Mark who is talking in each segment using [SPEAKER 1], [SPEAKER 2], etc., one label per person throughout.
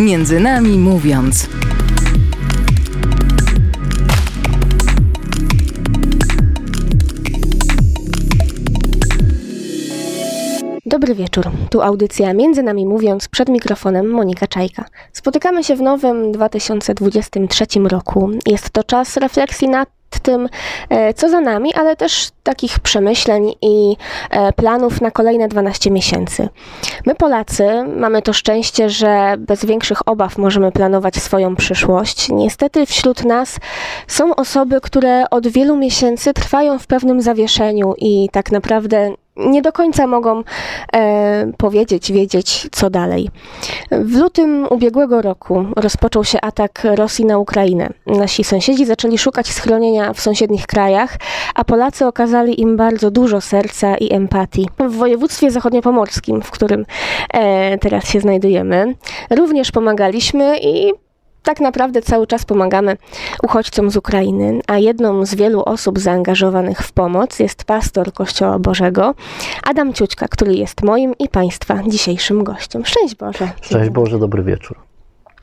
[SPEAKER 1] Między nami mówiąc.
[SPEAKER 2] Dobry wieczór. Tu audycja Między nami mówiąc przed mikrofonem Monika Czajka. Spotykamy się w nowym 2023 roku. Jest to czas refleksji nad tym, e, co za nami, ale też takich przemyśleń i e, planów na kolejne 12 miesięcy. My, Polacy, mamy to szczęście, że bez większych obaw możemy planować swoją przyszłość. Niestety wśród nas są osoby, które od wielu miesięcy trwają w pewnym zawieszeniu i tak naprawdę nie do końca mogą e, powiedzieć, wiedzieć, co dalej. W lutym ubiegłego roku rozpoczął się atak Rosji na Ukrainę. Nasi sąsiedzi zaczęli szukać schronienia w sąsiednich krajach, a Polacy okazali im bardzo dużo serca i empatii. W województwie zachodniopomorskim, w którym e, teraz się znajdujemy, również pomagaliśmy i tak naprawdę cały czas pomagamy uchodźcom z Ukrainy, a jedną z wielu osób zaangażowanych w pomoc jest pastor Kościoła Bożego, Adam Ciućka, który jest moim i Państwa dzisiejszym gościem. Szczęść Boże.
[SPEAKER 3] Szczęść Boże, dobry wieczór.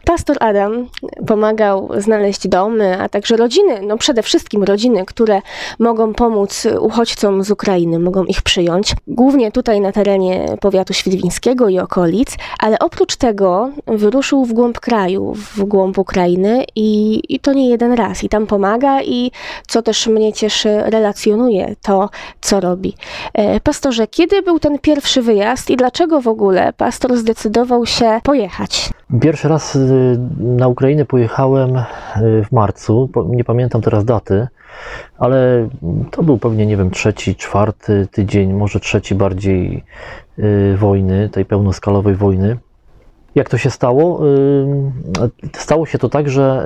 [SPEAKER 2] Pastor Adam pomagał znaleźć domy, a także rodziny, no przede wszystkim rodziny, które mogą pomóc uchodźcom z Ukrainy, mogą ich przyjąć, głównie tutaj na terenie powiatu świdwińskiego i okolic, ale oprócz tego wyruszył w głąb kraju, w głąb Ukrainy i, i to nie jeden raz. I tam pomaga i co też mnie cieszy, relacjonuje to, co robi. E, pastorze, kiedy był ten pierwszy wyjazd i dlaczego w ogóle pastor zdecydował się pojechać?
[SPEAKER 3] Pierwszy raz y, na Ukrainę pojechałem y, w marcu, nie pamiętam teraz daty, ale to był pewnie, nie wiem, trzeci, czwarty tydzień, może trzeci bardziej y, wojny, tej pełnoskalowej wojny. Jak to się stało? Stało się to tak, że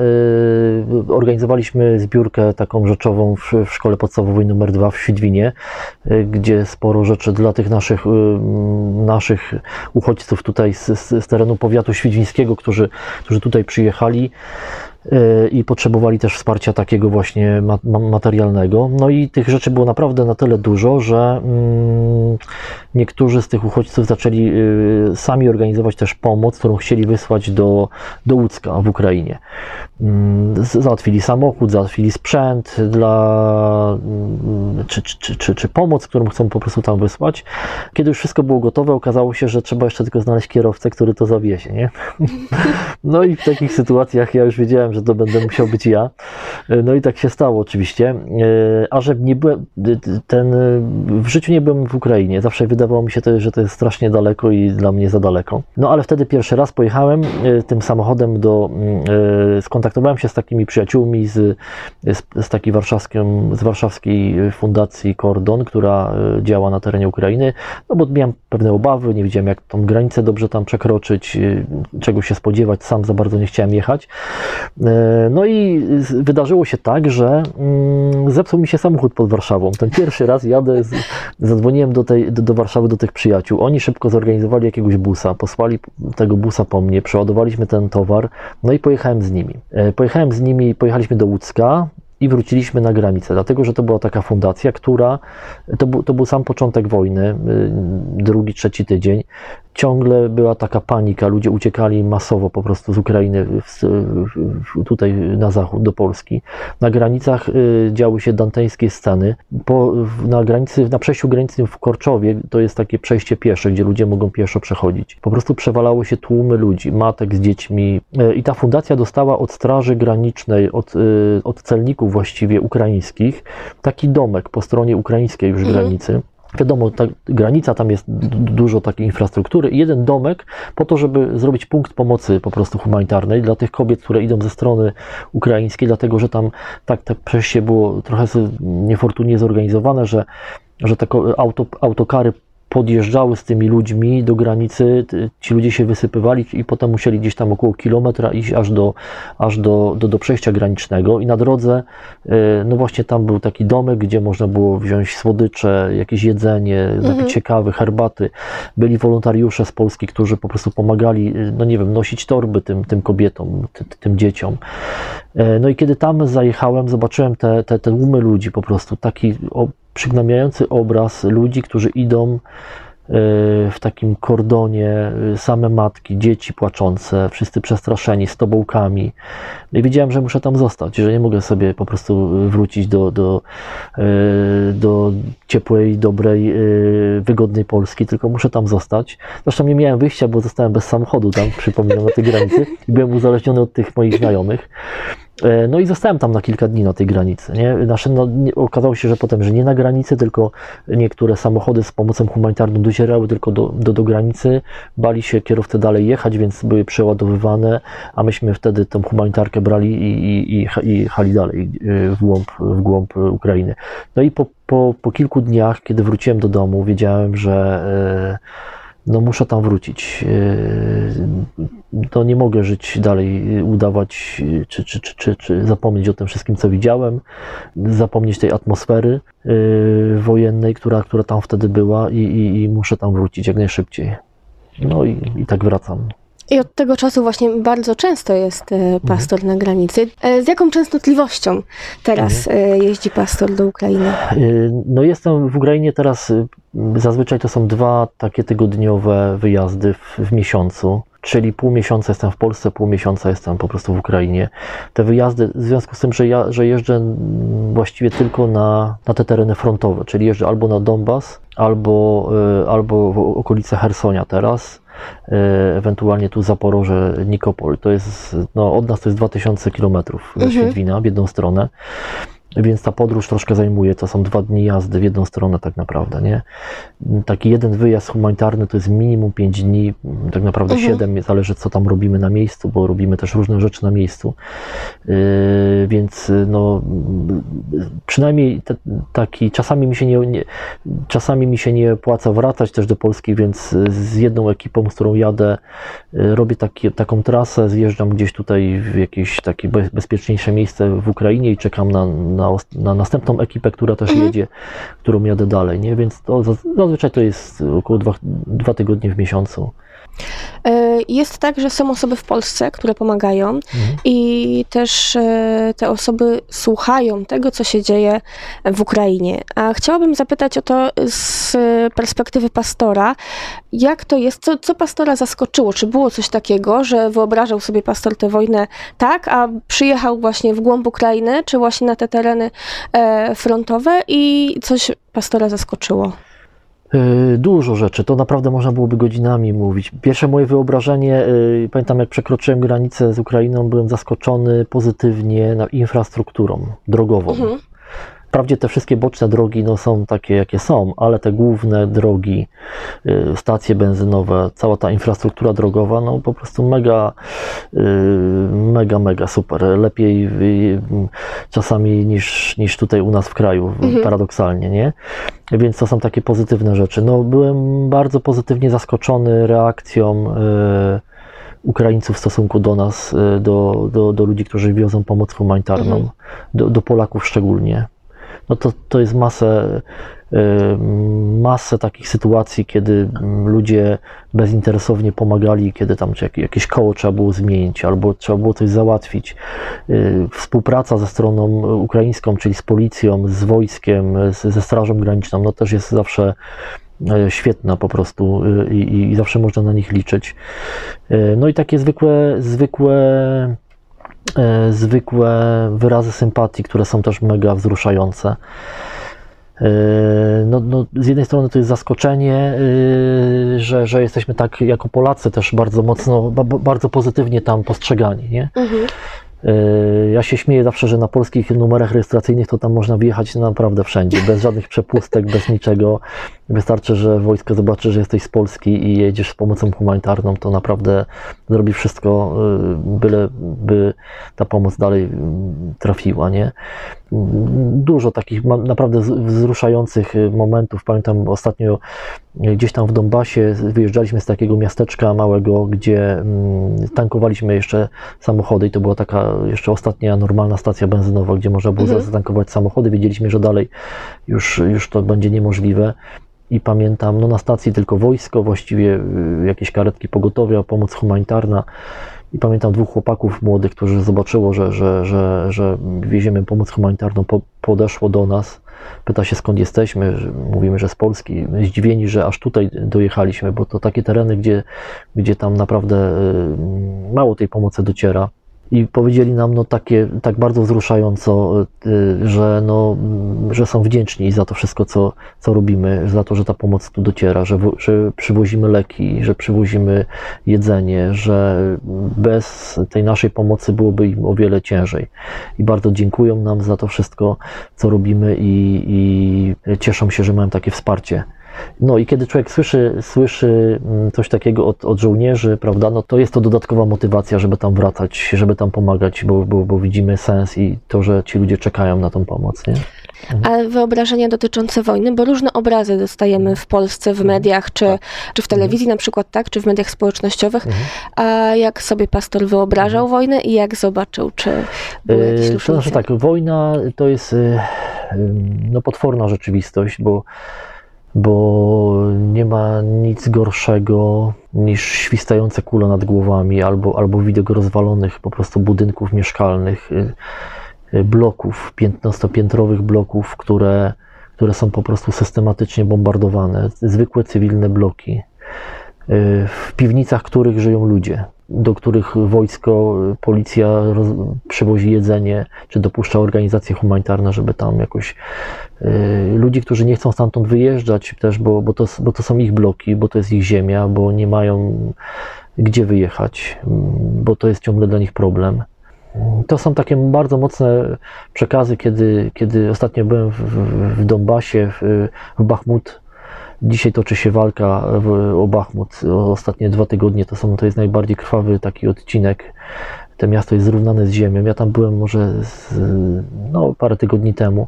[SPEAKER 3] organizowaliśmy zbiórkę taką rzeczową w szkole podstawowej numer 2 w Świdwinie, gdzie sporo rzeczy dla tych naszych, naszych uchodźców tutaj z, z terenu powiatu świdwińskiego, którzy, którzy tutaj przyjechali, i potrzebowali też wsparcia takiego właśnie materialnego. No i tych rzeczy było naprawdę na tyle dużo, że mm, niektórzy z tych uchodźców zaczęli y, sami organizować też pomoc, którą chcieli wysłać do, do Łódzka w Ukrainie. Mm, załatwili samochód, załatwili sprzęt dla, mm, czy, czy, czy, czy pomoc, którą chcą po prostu tam wysłać. Kiedy już wszystko było gotowe, okazało się, że trzeba jeszcze tylko znaleźć kierowcę, który to zawiezie. Nie? No i w takich sytuacjach ja już wiedziałem, że to będę musiał być ja. No i tak się stało oczywiście. E, a że nie byłem, ten, w życiu nie byłem w Ukrainie. Zawsze wydawało mi się, to, że to jest strasznie daleko i dla mnie za daleko. No ale wtedy pierwszy raz pojechałem e, tym samochodem do, e, skontaktowałem się z takimi przyjaciółmi z, z, z takiej warszawską, z warszawskiej fundacji Kordon, która działa na terenie Ukrainy, no bo miałem pewne obawy, nie wiedziałem jak tą granicę dobrze tam przekroczyć, czego się spodziewać, sam za bardzo nie chciałem jechać. E, no i wydarzyło się tak, że mm, zepsuł mi się samochód pod Warszawą. Ten pierwszy raz jadę, zadzwoniłem do, tej, do, do Warszawy do tych przyjaciół. Oni szybko zorganizowali jakiegoś busa, posłali tego busa po mnie, przeładowaliśmy ten towar, no i pojechałem z nimi. E, pojechałem z nimi, pojechaliśmy do Łódzka, i wróciliśmy na granicę, dlatego że to była taka fundacja, która to był, to był sam początek wojny, y, drugi, trzeci tydzień ciągle była taka panika, ludzie uciekali masowo po prostu z Ukrainy w, w, tutaj na zachód, do Polski. Na granicach y, działy się danteńskie sceny. Po, na granicy, na przejściu granicznym w Korczowie, to jest takie przejście piesze, gdzie ludzie mogą pieszo przechodzić. Po prostu przewalały się tłumy ludzi, matek z dziećmi y, i ta fundacja dostała od straży granicznej, od, y, od celników właściwie ukraińskich, taki domek po stronie ukraińskiej już mhm. granicy Wiadomo, ta granica, tam jest dużo takiej infrastruktury jeden domek po to, żeby zrobić punkt pomocy po prostu humanitarnej dla tych kobiet, które idą ze strony ukraińskiej, dlatego że tam tak te przejście było trochę niefortunnie zorganizowane, że, że te auto, autokary podjeżdżały z tymi ludźmi do granicy, ci ludzie się wysypywali i potem musieli gdzieś tam około kilometra iść aż do, aż do, do, do przejścia granicznego i na drodze, e, no właśnie tam był taki domek, gdzie można było wziąć słodycze, jakieś jedzenie, mhm. napić kawy, herbaty. Byli wolontariusze z Polski, którzy po prostu pomagali, no nie wiem, nosić torby tym, tym kobietom, ty, tym dzieciom. E, no i kiedy tam zajechałem, zobaczyłem te, te, te tłumy ludzi po prostu, taki przygnębiający obraz ludzi, którzy idą w takim kordonie, y, same matki, dzieci płaczące, wszyscy przestraszeni, z tobołkami. I wiedziałem, że muszę tam zostać, że nie mogę sobie po prostu wrócić do, do, y, do ciepłej, dobrej, wygodnej Polski, tylko muszę tam zostać. Zresztą nie miałem wyjścia, bo zostałem bez samochodu tam, przypominam, na tej granicy byłem uzależniony od tych moich znajomych. E, no i zostałem tam na kilka dni na tej granicy. Nie? Nasze, no, nie, okazało się, że potem, że nie na granicy, tylko niektóre samochody z pomocą humanitarną docierały tylko do, do, do granicy. Bali się kierowcy dalej jechać, więc były przeładowywane, a myśmy wtedy tą humanitarkę brali i, i, i, i jechali dalej e, w głąb, w głąb Ukrainy. No i po, po, po kilku dniach, kiedy wróciłem do domu, wiedziałem, że e, no muszę tam wrócić. E, to nie mogę żyć dalej, udawać, czy, czy, czy, czy, czy zapomnieć o tym wszystkim, co widziałem, zapomnieć tej atmosfery e, wojennej, która, która tam wtedy była i, i, i muszę tam wrócić jak najszybciej. No i, i tak wracam.
[SPEAKER 2] I od tego czasu właśnie bardzo często jest e, pastor mhm. na granicy. Z jaką częstotliwością teraz mhm. jeździ pastor do Ukrainy?
[SPEAKER 3] No jestem w Ukrainie teraz Zazwyczaj to są dwa takie tygodniowe wyjazdy w, w, miesiącu, czyli pół miesiąca jestem w Polsce, pół miesiąca jestem po prostu w Ukrainie. Te wyjazdy, w związku z tym, że, ja, że jeżdżę właściwie tylko na, na te tereny frontowe, czyli jeżdżę albo na Donbas, albo, albo w okolice Hersonia teraz, ewentualnie tu Zaporoże, Nikopol. To jest, no, od nas to jest 2000 km ze mhm. Świdwina w jedną stronę. Więc ta podróż troszkę zajmuje, to są dwa dni jazdy w jedną stronę tak naprawdę, nie? Taki jeden wyjazd humanitarny to jest minimum 5 dni, tak naprawdę mhm. 7, zależy co tam robimy na miejscu, bo robimy też różne rzeczy na miejscu. Yy, więc no, przynajmniej te, taki, czasami mi się nie, nie, czasami mi się nie opłaca wracać też do Polski, więc z jedną ekipą, z którą jadę, yy, robię taki, taką trasę, zjeżdżam gdzieś tutaj w jakieś takie bezpieczniejsze miejsce w Ukrainie i czekam na, na na, na następną ekipę, która też mhm. jedzie, którą jadę dalej, nie? Więc to zazwyczaj to jest około dwa, dwa tygodnie w miesiącu.
[SPEAKER 2] E, jest tak, że są osoby w Polsce, które pomagają mhm. i też e, te osoby słuchają tego, co się dzieje w Ukrainie. A chciałabym zapytać o to z perspektywy pastora, jak to jest, co, co pastora zaskoczyło? Czy było coś takiego, że wyobrażał sobie pastor tę wojnę tak, a przyjechał właśnie w głąb Ukrainy, czy właśnie na te tereny e, frontowe i coś pastora zaskoczyło?
[SPEAKER 3] E, dużo rzeczy, to naprawdę można byłoby godzinami mówić. Pierwsze moje wyobrażenie, e, pamiętam jak przekroczyłem granicę z Ukrainą, byłem zaskoczony pozytywnie infrastrukturą drogową. Mhm. Wprawdzie te wszystkie boczne drogi no, są takie, jakie są, ale te główne drogi, y, stacje benzynowe, cała ta infrastruktura drogowa, no po prostu mega, y, mega, mega super. Lepiej y, czasami niż, niż tutaj u nas w kraju, mhm. paradoksalnie, nie? Więc to są takie pozytywne rzeczy. No, byłem bardzo pozytywnie zaskoczony reakcją. Ukraińców w stosunku do nas, do, do, do ludzi, którzy wiozą pomoc humanitarną, mhm. do, do Polaków szczególnie no to, to jest masę, y, masę takich sytuacji, kiedy ludzie bezinteresownie pomagali, kiedy tam jakieś koło trzeba było zmienić, albo trzeba było coś załatwić. Y, współpraca ze stroną ukraińską, czyli z policją, z wojskiem, ze Strażą Graniczną, no też jest zawsze y, świetna po prostu i, i zawsze można na nich liczyć. No i takie zwykłe, zwykłe zwykłe wyrazy sympatii, które są też mega wzruszające. E, no, no, z jednej strony to jest zaskoczenie, e, że, że jesteśmy tak jako Polacy też bardzo mocno, bardzo pozytywnie tam postrzegani. Nie? Mhm. Ja się śmieję zawsze, że na polskich numerach rejestracyjnych to tam można wjechać naprawdę wszędzie, bez żadnych przepustek, bez niczego. Wystarczy, że wojsko zobaczy, że jesteś z Polski i jedziesz z pomocą humanitarną, to naprawdę zrobi wszystko, y, byle by ta pomoc dalej y, trafiła, nie? Dużo takich naprawdę wzruszających y, momentów. Pamiętam ostatnio gdzieś tam w Donbasie wyjeżdżaliśmy z takiego miasteczka małego, gdzie mm, tankowaliśmy jeszcze samochody i to była taka jeszcze ostatnia normalna stacja benzynowa, gdzie można było mhm. zatankować samochody. Wiedzieliśmy, że dalej już, już to będzie niemożliwe i pamiętam, no na stacji tylko wojsko, właściwie y, jakieś karetki pogotowia, pomoc humanitarna. I pamiętam dwóch chłopaków młodych, którzy zobaczyło, że, że, że, że wieziemy pomoc humanitarną, po, podeszło do nas, pyta się skąd jesteśmy, mówimy, że z Polski. Zdziwieni, że aż tutaj dojechaliśmy, bo to takie tereny, gdzie, gdzie tam naprawdę y, mało tej pomocy dociera i powiedzieli nam no takie, tak bardzo wzruszająco, y, że, no, że są wdzięczni za to wszystko, co, co robimy, za to, że ta pomoc tu dociera, że, że przywozimy leki, że przywozimy jedzenie, że bez tej naszej pomocy byłoby im o wiele ciężej. I bardzo dziękują nam za to wszystko, co robimy i, i cieszą się, że mają takie wsparcie. No i kiedy człowiek słyszy, słyszy mm, coś takiego od, od żołnierzy, prawda, no to jest to dodatkowa motywacja, żeby tam wracać, żeby tam pomagać, bo, bo, bo widzimy sens i to, że ci ludzie czekają na tą pomoc. Nie?
[SPEAKER 2] A wyobrażenia dotyczące wojny, bo różne obrazy dostajemy w Polsce, w mhm. mediach, czy, tak. czy w telewizji na przykład, tak, czy w mediach społecznościowych. Mhm. A jak sobie pastor wyobrażał mhm. wojnę i jak zobaczył, czy były jakieś różnice?
[SPEAKER 3] To znaczy tak, wojna to jest y, no, potworna rzeczywistość, bo bo nie ma nic gorszego niż świstające kule nad głowami albo, albo widok rozwalonych po prostu budynków mieszkalnych, y, y, bloków, 15-piętrowych bloków, które, które są po prostu systematycznie bombardowane, zwykłe cywilne bloki, y, w piwnicach których żyją ludzie do których wojsko, policja roz, przywozi jedzenie, czy dopuszcza organizacje humanitarne, żeby tam jakoś y, ludzi, którzy nie chcą stamtąd wyjeżdżać też, bo, bo, to, bo to są ich bloki, bo to jest ich ziemia, bo nie mają gdzie wyjechać, bo to jest ciągle dla nich problem. To są takie bardzo mocne przekazy, kiedy, kiedy ostatnio byłem w, w, w Donbasie, w, w Bachmut, Dzisiaj toczy się walka w, o Bachmut. Ostatnie dwa tygodnie to, są, to jest najbardziej krwawy taki odcinek. To miasto jest zrównane z ziemią. Ja tam byłem może z, no, parę tygodni temu.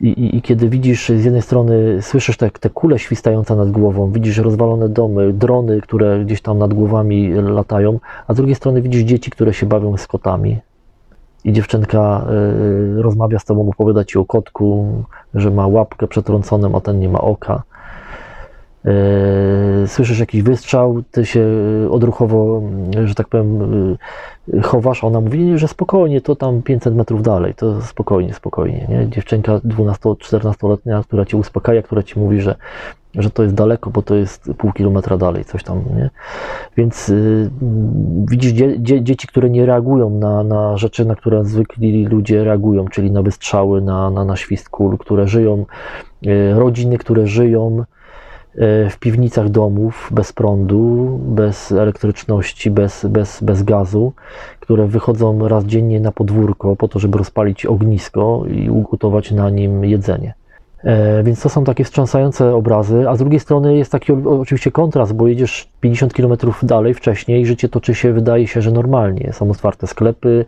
[SPEAKER 3] I, i, I, kiedy widzisz z jednej strony, słyszysz te, te kule świstające nad głową, widzisz rozwalone domy, drony, które gdzieś tam nad głowami latają, a z drugiej strony widzisz dzieci, które się bawią z kotami. I dziewczynka y, rozmawia z tobą, opowiada ci o kotku, że ma łapkę przetrąconą, a ten nie ma oka. E, słyszysz jakiś wystrzał, ty się e, odruchowo, że tak powiem, e, chowasz, a ona mówi, że spokojnie, to tam 500 metrów dalej, to spokojnie, spokojnie, nie? Dziewczynka 12-14-letnia, która cię uspokaja, która ci mówi, że, że to jest daleko, bo to jest pół kilometra dalej, coś tam, nie? Więc widzisz dzie, dzie, dzieci, które nie reagują na, na rzeczy, na które zwykli ludzie reagują, czyli na wystrzały, na, na, na świst kul, które żyją, rodziny, które żyją, w piwnicach domów bez prądu, bez elektryczności, bez, bez, bez gazu, które wychodzą raz dziennie na podwórko po to, żeby rozpalić ognisko i ugotować na nim jedzenie. E, więc to są takie wstrząsające obrazy, a z drugiej strony jest taki oczywiście kontrast, bo jedziesz 50 km dalej wcześniej, życie toczy się, wydaje się, że normalnie. Są otwarte sklepy,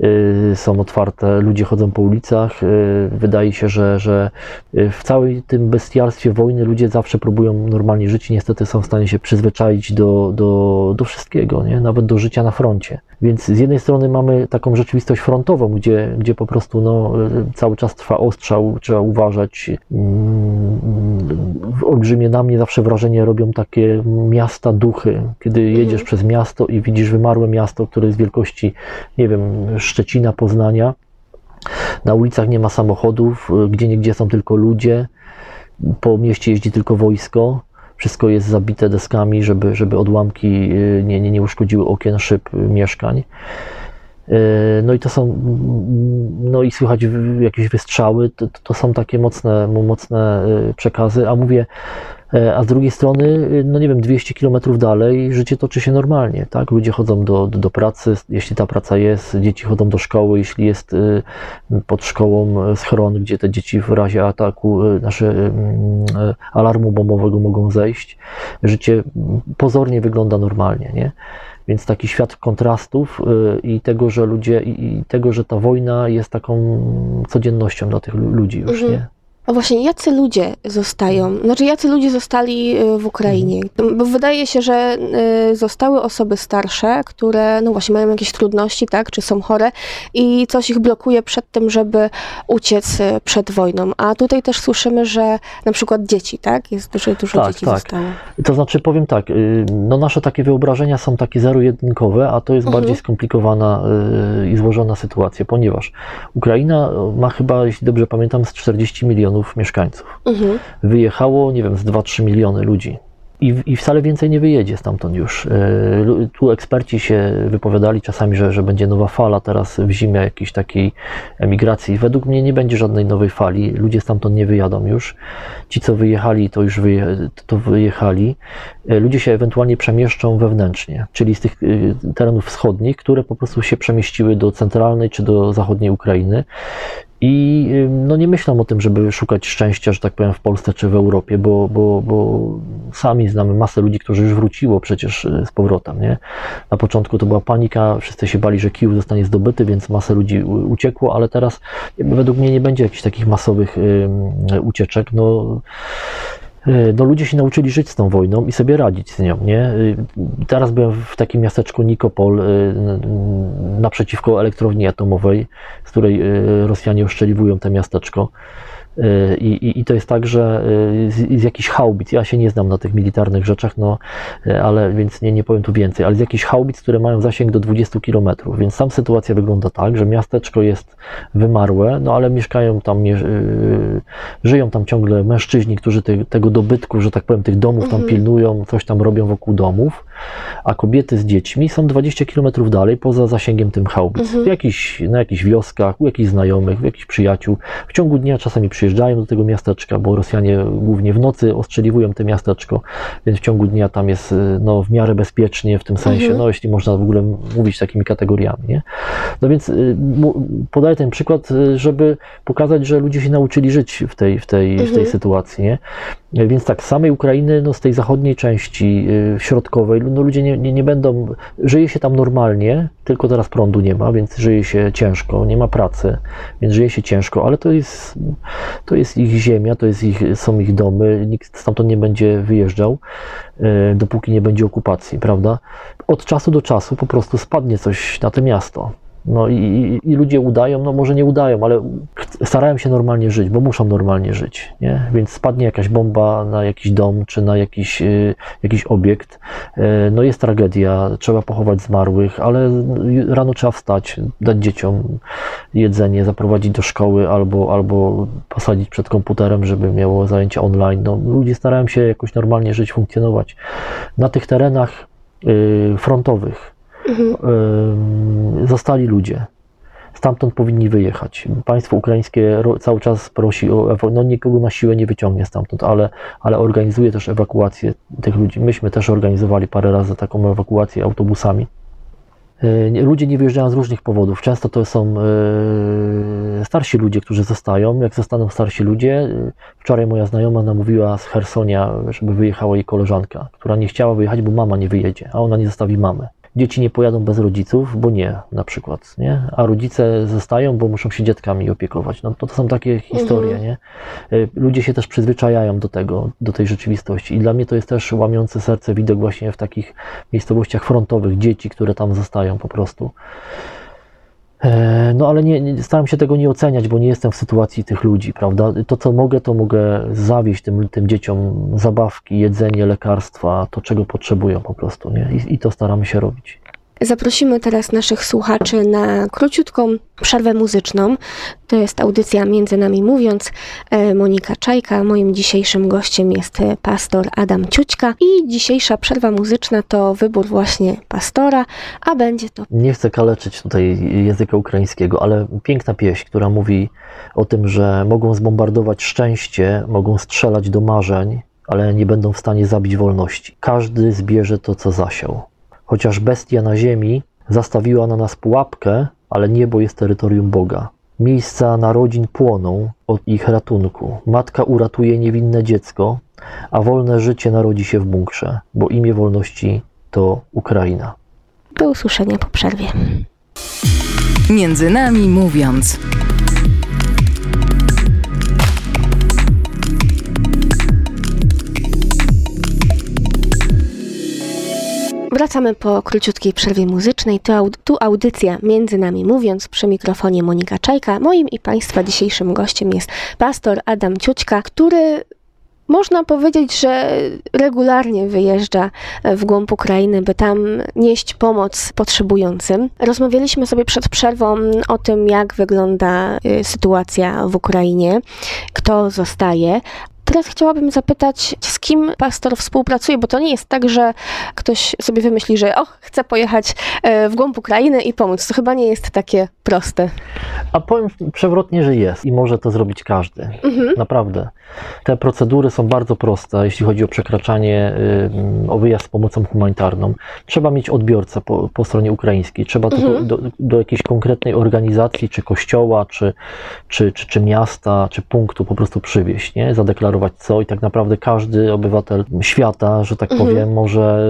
[SPEAKER 3] y, są otwarte, ludzie chodzą po ulicach. Y, wydaje się, że, że y, w całym tym bestialstwie wojny ludzie zawsze próbują normalnie żyć i niestety są w stanie się przyzwyczaić do, do, do wszystkiego, nie? nawet do życia na froncie. Więc z jednej strony mamy taką rzeczywistość frontową, gdzie, gdzie po prostu no, cały czas trwa ostrzał, trzeba uważać. Mm, olbrzymie na mnie zawsze wrażenie robią takie miasta duchy, kiedy jedziesz mhm. przez miasto i widzisz wymarłe miasto, które jest wielkości, nie wiem, Szczecina, Poznania. Na ulicach nie ma samochodów, gdzie niegdzie są tylko ludzie, po mieście jeździ tylko wojsko wszystko jest zabite deskami, żeby, żeby odłamki y, nie, nie, nie uszkodziły okien, szyb y, mieszkań. Y, no i to są, no i słychać jakieś wystrzały, to, to są takie mocne, mocne przekazy, a mówię, a z drugiej strony, y, no nie wiem, 200 km dalej życie toczy się normalnie, tak? Ludzie chodzą do, do, pracy, jeśli ta praca jest, dzieci chodzą do szkoły, jeśli jest y, pod szkołą y, schron, gdzie te dzieci w razie ataku, nasze alarmu bombowego mogą zejść. Życie pozornie wygląda normalnie, nie? Więc taki świat kontrastów i tego, że ludzie, i tego, że ta wojna jest taką codziennością dla tych ludzi już, mhm. nie?
[SPEAKER 2] A właśnie, jacy ludzie zostają? Znaczy, jacy ludzie zostali y, w Ukrainie? Bo wydaje się, że y, zostały osoby starsze, które, no właśnie, mają jakieś trudności, tak, czy są chore i coś ich blokuje przed tym, żeby uciec y, przed wojną. A tutaj też słyszymy, że na przykład dzieci, tak? Jest dużo, dużo
[SPEAKER 3] Tak,
[SPEAKER 2] dzieci
[SPEAKER 3] tak.
[SPEAKER 2] zostało.
[SPEAKER 3] To znaczy, powiem tak, y, no nasze takie wyobrażenia są takie zero-jedynkowe, a to jest
[SPEAKER 2] Mhm.
[SPEAKER 3] bardziej skomplikowana y, i złożona sytuacja, ponieważ Ukraina ma chyba, jeśli dobrze pamiętam, z 40 milionów mieszkańców.
[SPEAKER 2] Mhm.
[SPEAKER 3] Wyjechało, nie wiem, z 2-3 miliony ludzi. I, I wcale więcej nie wyjedzie stamtąd już. Lu- Tu eksperci się wypowiadali czasami, że, że będzie nowa fala teraz w zimie jakiejś takiej emigracji. Według mnie nie będzie żadnej nowej fali. Ludzie stamtąd nie wyjadą już. Ci, co wyjechali, to już wyje, to wyjechali. Y, Ludzie się ewentualnie przemieszczą wewnętrznie, czyli z tych y, terenów wschodnich, które po prostu się przemieściły do centralnej czy do zachodniej Ukrainy. I no nie myślę o tym, żeby szukać szczęścia, że tak powiem, w Polsce czy w Europie, bo, bo, bo sami znamy masę ludzi, którzy już wróciło przecież y, z powrotem. Nie? Na początku to była panika, wszyscy się bali, że Kijów zostanie zdobyty, więc masę ludzi uciekło, ale teraz według mnie nie będzie jakichś takich masowych ucieczek. No, no ludzie się nauczyli żyć z tą wojną i sobie radzić z nią, nie? Y, Teraz byłem w takim miasteczku Nikopol y, naprzeciwko elektrowni atomowej, z której y, Rosjanie oszczeliwują to miasteczko. Y, I, i, I to jest tak, że y, z, z jakichś haubic, ja się nie znam na tych militarnych rzeczach, no, y, ale więc nie, nie powiem tu więcej, ale z jakichś haubic, które mają zasięg do 20 km, więc tam sytuacja wygląda tak, że miasteczko jest wymarłe, no ale mieszkają tam, mie- y, żyją tam ciągle mężczyźni, którzy te, tego dobytku, że tak powiem, tych domów tam
[SPEAKER 2] Mhm.
[SPEAKER 3] pilnują, coś tam robią wokół domów, a kobiety z dziećmi są 20 km dalej, poza zasięgiem tym haubic,
[SPEAKER 2] Mhm.
[SPEAKER 3] w jakichś, na jakichś wioskach, u jakichś znajomych, u jakichś przyjaciół. W ciągu dnia czasami przyjeżdżają do tego miasteczka, bo Rosjanie głównie w nocy ostrzeliwują to miasteczko, więc w ciągu dnia tam jest y, no, w miarę bezpiecznie, w tym sensie,
[SPEAKER 2] Mhm.
[SPEAKER 3] no jeśli można w ogóle mówić takimi kategoriami, nie? No więc y, podaję ten przykład, y, żeby pokazać, że ludzie się nauczyli żyć w tej, w tej, w tej
[SPEAKER 2] Mhm.
[SPEAKER 3] sytuacji, nie? Więc tak, z samej Ukrainy, no z tej zachodniej części środkowej, no ludzie nie, nie, nie będą, żyje się tam normalnie, tylko teraz prądu nie ma, więc żyje się ciężko, nie ma pracy, więc żyje się ciężko, ale to jest, to jest ich ziemia, to jest ich, są ich domy, nikt stamtąd nie będzie wyjeżdżał, y, dopóki nie będzie okupacji, prawda? Od czasu do czasu po prostu spadnie coś na to miasto. No i, i, ludzie udają, no może nie udają, ale starają się normalnie żyć, bo muszą normalnie żyć, nie? Więc spadnie jakaś bomba na jakiś dom, czy na jakiś, y, jakiś obiekt, y, no jest tragedia, trzeba pochować zmarłych, ale rano trzeba wstać, dać dzieciom jedzenie, zaprowadzić do szkoły albo, albo posadzić przed komputerem, żeby miało zajęcia online. No, ludzie starają się jakoś normalnie żyć, funkcjonować. Na tych terenach y, frontowych
[SPEAKER 2] Mhm.
[SPEAKER 3] Zostali ludzie. Stamtąd powinni wyjechać. Państwo ukraińskie cały czas prosi o. No nikogo na siłę nie wyciągnie stamtąd, ale, ale organizuje też ewakuację tych ludzi. Myśmy też organizowali parę razy taką ewakuację autobusami. Ludzie nie wyjeżdżają z różnych powodów. Często to są yy, starsi ludzie, którzy zostają. Jak zostaną starsi ludzie, yy, wczoraj moja znajoma namówiła z Hersonia, żeby wyjechała jej koleżanka, która nie chciała wyjechać, bo mama nie wyjedzie, a ona nie zostawi mamy. Dzieci nie pojadą bez rodziców, bo nie, na przykład, nie? A rodzice zostają, bo muszą się dzietkami opiekować. No to, to są takie historie, nie? Y, Ludzie się też przyzwyczajają do tego, do tej rzeczywistości. I dla mnie to jest też łamiący serce widok właśnie w takich miejscowościach frontowych, dzieci, które tam zostają po prostu. E, No ale nie, nie, staram się tego nie oceniać, bo nie jestem w sytuacji tych ludzi, prawda? To, co mogę, to mogę zawieść tym, tym dzieciom zabawki, jedzenie, lekarstwa, to czego potrzebują po prostu, nie? I, i to staramy się robić.
[SPEAKER 2] Zaprosimy teraz naszych słuchaczy na króciutką przerwę muzyczną. To jest audycja Między Nami Mówiąc. E, Monika Czajka. Moim dzisiejszym gościem jest pastor Adam Ciućka. I dzisiejsza przerwa muzyczna to wybór właśnie pastora, a będzie to
[SPEAKER 3] Nie chcę kaleczyć tutaj języka ukraińskiego, ale piękna pieśń, która mówi o tym, że mogą zbombardować szczęście, mogą strzelać do marzeń, ale nie będą w stanie zabić wolności. Każdy zbierze to, co zasiał. Chociaż bestia na ziemi zastawiła na nas pułapkę, ale niebo jest terytorium Boga. Miejsca narodzin płoną od ich ratunku. Matka uratuje niewinne dziecko, a wolne życie narodzi się w bunkrze, bo imię wolności to Ukraina.
[SPEAKER 2] do usłyszenia po przerwie.
[SPEAKER 1] Między nami mówiąc.
[SPEAKER 2] Wracamy po króciutkiej przerwie muzycznej. Tu, aud- tu audycja Między Nami Mówiąc przy mikrofonie Monika Czajka. Moim i Państwa dzisiejszym gościem jest pastor Adam Ciućka, który można powiedzieć, że regularnie wyjeżdża w głąb Ukrainy, by tam nieść pomoc potrzebującym. Rozmawialiśmy sobie przed przerwą o tym, jak wygląda y, sytuacja w Ukrainie, kto zostaje. Teraz chciałabym zapytać, z kim pastor współpracuje, bo to nie jest tak, że ktoś sobie wymyśli, że och, chcę pojechać e, w głąb Ukrainy i pomóc. To chyba nie jest takie proste.
[SPEAKER 3] A powiem przewrotnie, że jest i może to zrobić każdy.
[SPEAKER 2] Mhm.
[SPEAKER 3] Naprawdę. Te procedury są bardzo proste, jeśli chodzi o przekraczanie, o wyjazd z pomocą humanitarną. Trzeba mieć odbiorcę po, po stronie ukraińskiej. Trzeba
[SPEAKER 2] Mhm.
[SPEAKER 3] do, do jakiejś konkretnej organizacji, czy kościoła, czy, czy, czy, czy miasta, czy punktu po prostu przywieźć, nie? zadeklarować co i tak naprawdę każdy obywatel świata, że tak
[SPEAKER 2] Mhm.
[SPEAKER 3] powiem, może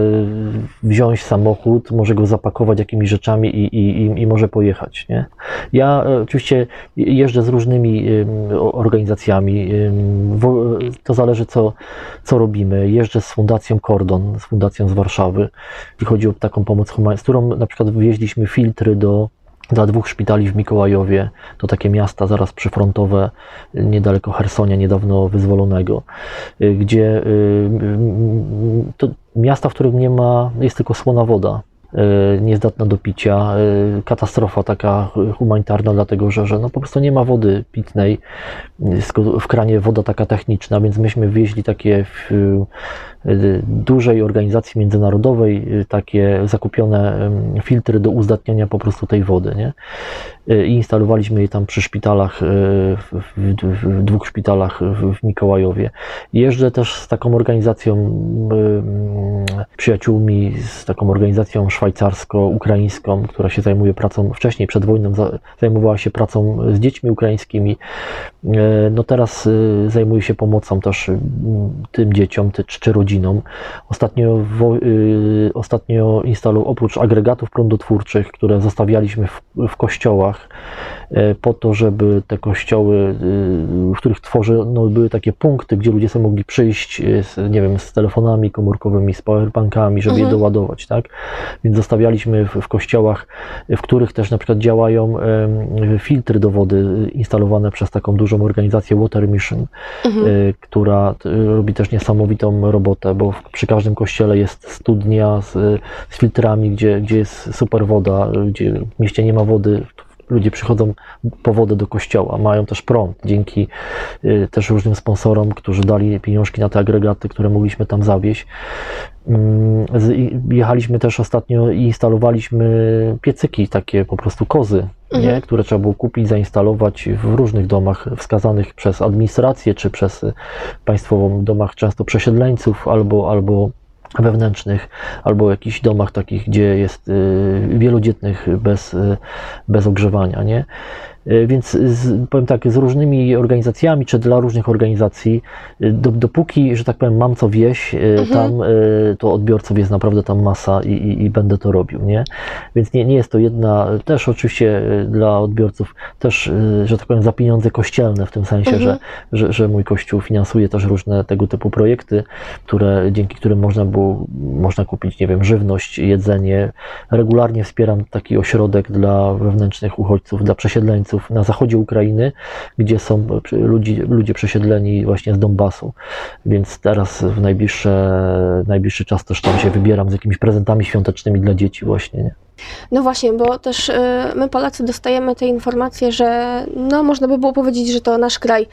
[SPEAKER 3] wziąć samochód, może go zapakować jakimiś rzeczami i, i, i, może pojechać. Nie? Ja e, oczywiście jeżdżę z różnymi organizacjami. wo- To zależy, co, co robimy. Jeżdżę z Fundacją Kordon, z Fundacją z Warszawy, jeśli chodzi o taką pomoc humanitarną, z którą na przykład wywieźliśmy filtry do dla dwóch szpitali w Mikołajowie, to takie miasta zaraz przyfrontowe, niedaleko Hersonia, niedawno wyzwolonego, y, gdzie y, to miasta, w których nie ma, jest tylko słona woda, niezdatna do picia, y, katastrofa taka humanitarna, dlatego że, że no po prostu nie ma wody pitnej, y, w kranie woda taka techniczna, więc myśmy wieźli takie w y, dużej organizacji międzynarodowej y, takie zakupione filtry do uzdatniania po prostu tej wody, nie? Y, I instalowaliśmy je tam przy szpitalach, y, w, w, dwóch szpitalach w, Mikołajowie. Jeżdżę też z taką organizacją, y, przyjaciółmi, z taką organizacją szwajcarsko-ukraińską, która się zajmuje pracą, wcześniej przed wojną za- zajmowała się pracą z dziećmi ukraińskimi. Y, No teraz y, zajmuje się pomocą też tym dzieciom czy, czy rodzinom. Ostatnio, wo, y, ostatnio oprócz agregatów prądotwórczych, które zostawialiśmy w, w kościołach, po to, żeby te kościoły, w których tworzy, no, były takie punkty, gdzie ludzie sobie mogli przyjść z, nie wiem, z telefonami komórkowymi, z powerbankami, żeby je
[SPEAKER 2] Mhm.
[SPEAKER 3] doładować, tak? Więc zostawialiśmy w, w kościołach, w których też na przykład działają filtry do wody instalowane przez taką dużą organizację Water Mission,
[SPEAKER 2] Mhm.
[SPEAKER 3] y, która y, robi też niesamowitą robotę, bo w, przy każdym kościele jest studnia z, z filtrami, gdzie, gdzie jest super woda, y, gdzie w mieście nie ma wody. Ludzie przychodzą po wodę do kościoła, mają też prąd dzięki y, też różnym sponsorom, którzy dali pieniążki na te agregaty, które mogliśmy tam zawieźć. Mm, Jechaliśmy też ostatnio i instalowaliśmy piecyki, takie po prostu kozy, nie?
[SPEAKER 2] Mhm.
[SPEAKER 3] które trzeba było kupić, zainstalować w różnych domach wskazanych przez administrację czy przez państwową domach często przesiedleńców albo, albo wewnętrznych, albo jakichś domach takich, gdzie jest y, wielodzietnych bez, y, bez ogrzewania, nie? Y, Więc z, powiem tak, z różnymi organizacjami, czy dla różnych organizacji, y, do, dopóki, że tak powiem, mam co wieść, y,
[SPEAKER 2] Mhm.
[SPEAKER 3] tam to odbiorców jest naprawdę tam masa i, i, i będę to robił, nie? Więc nie, nie jest to jedna, też oczywiście dla odbiorców, też, że tak powiem, za pieniądze kościelne, w tym sensie,
[SPEAKER 2] Mhm.
[SPEAKER 3] że, że, że mój kościół finansuje też różne tego typu projekty, które, dzięki którym można było, można kupić, nie wiem, żywność, jedzenie. Regularnie wspieram taki ośrodek dla wewnętrznych uchodźców, dla przesiedleńców na zachodzie Ukrainy, gdzie są przy- ludzi, ludzie przesiedleni właśnie z Donbasu. Więc teraz w najbliższy czas też tam się wybieram z jakimiś prezentami świątecznymi dla dzieci właśnie, nie?
[SPEAKER 2] No właśnie, bo też y, my Polacy dostajemy te informacje, że no można by było powiedzieć, że to nasz kraj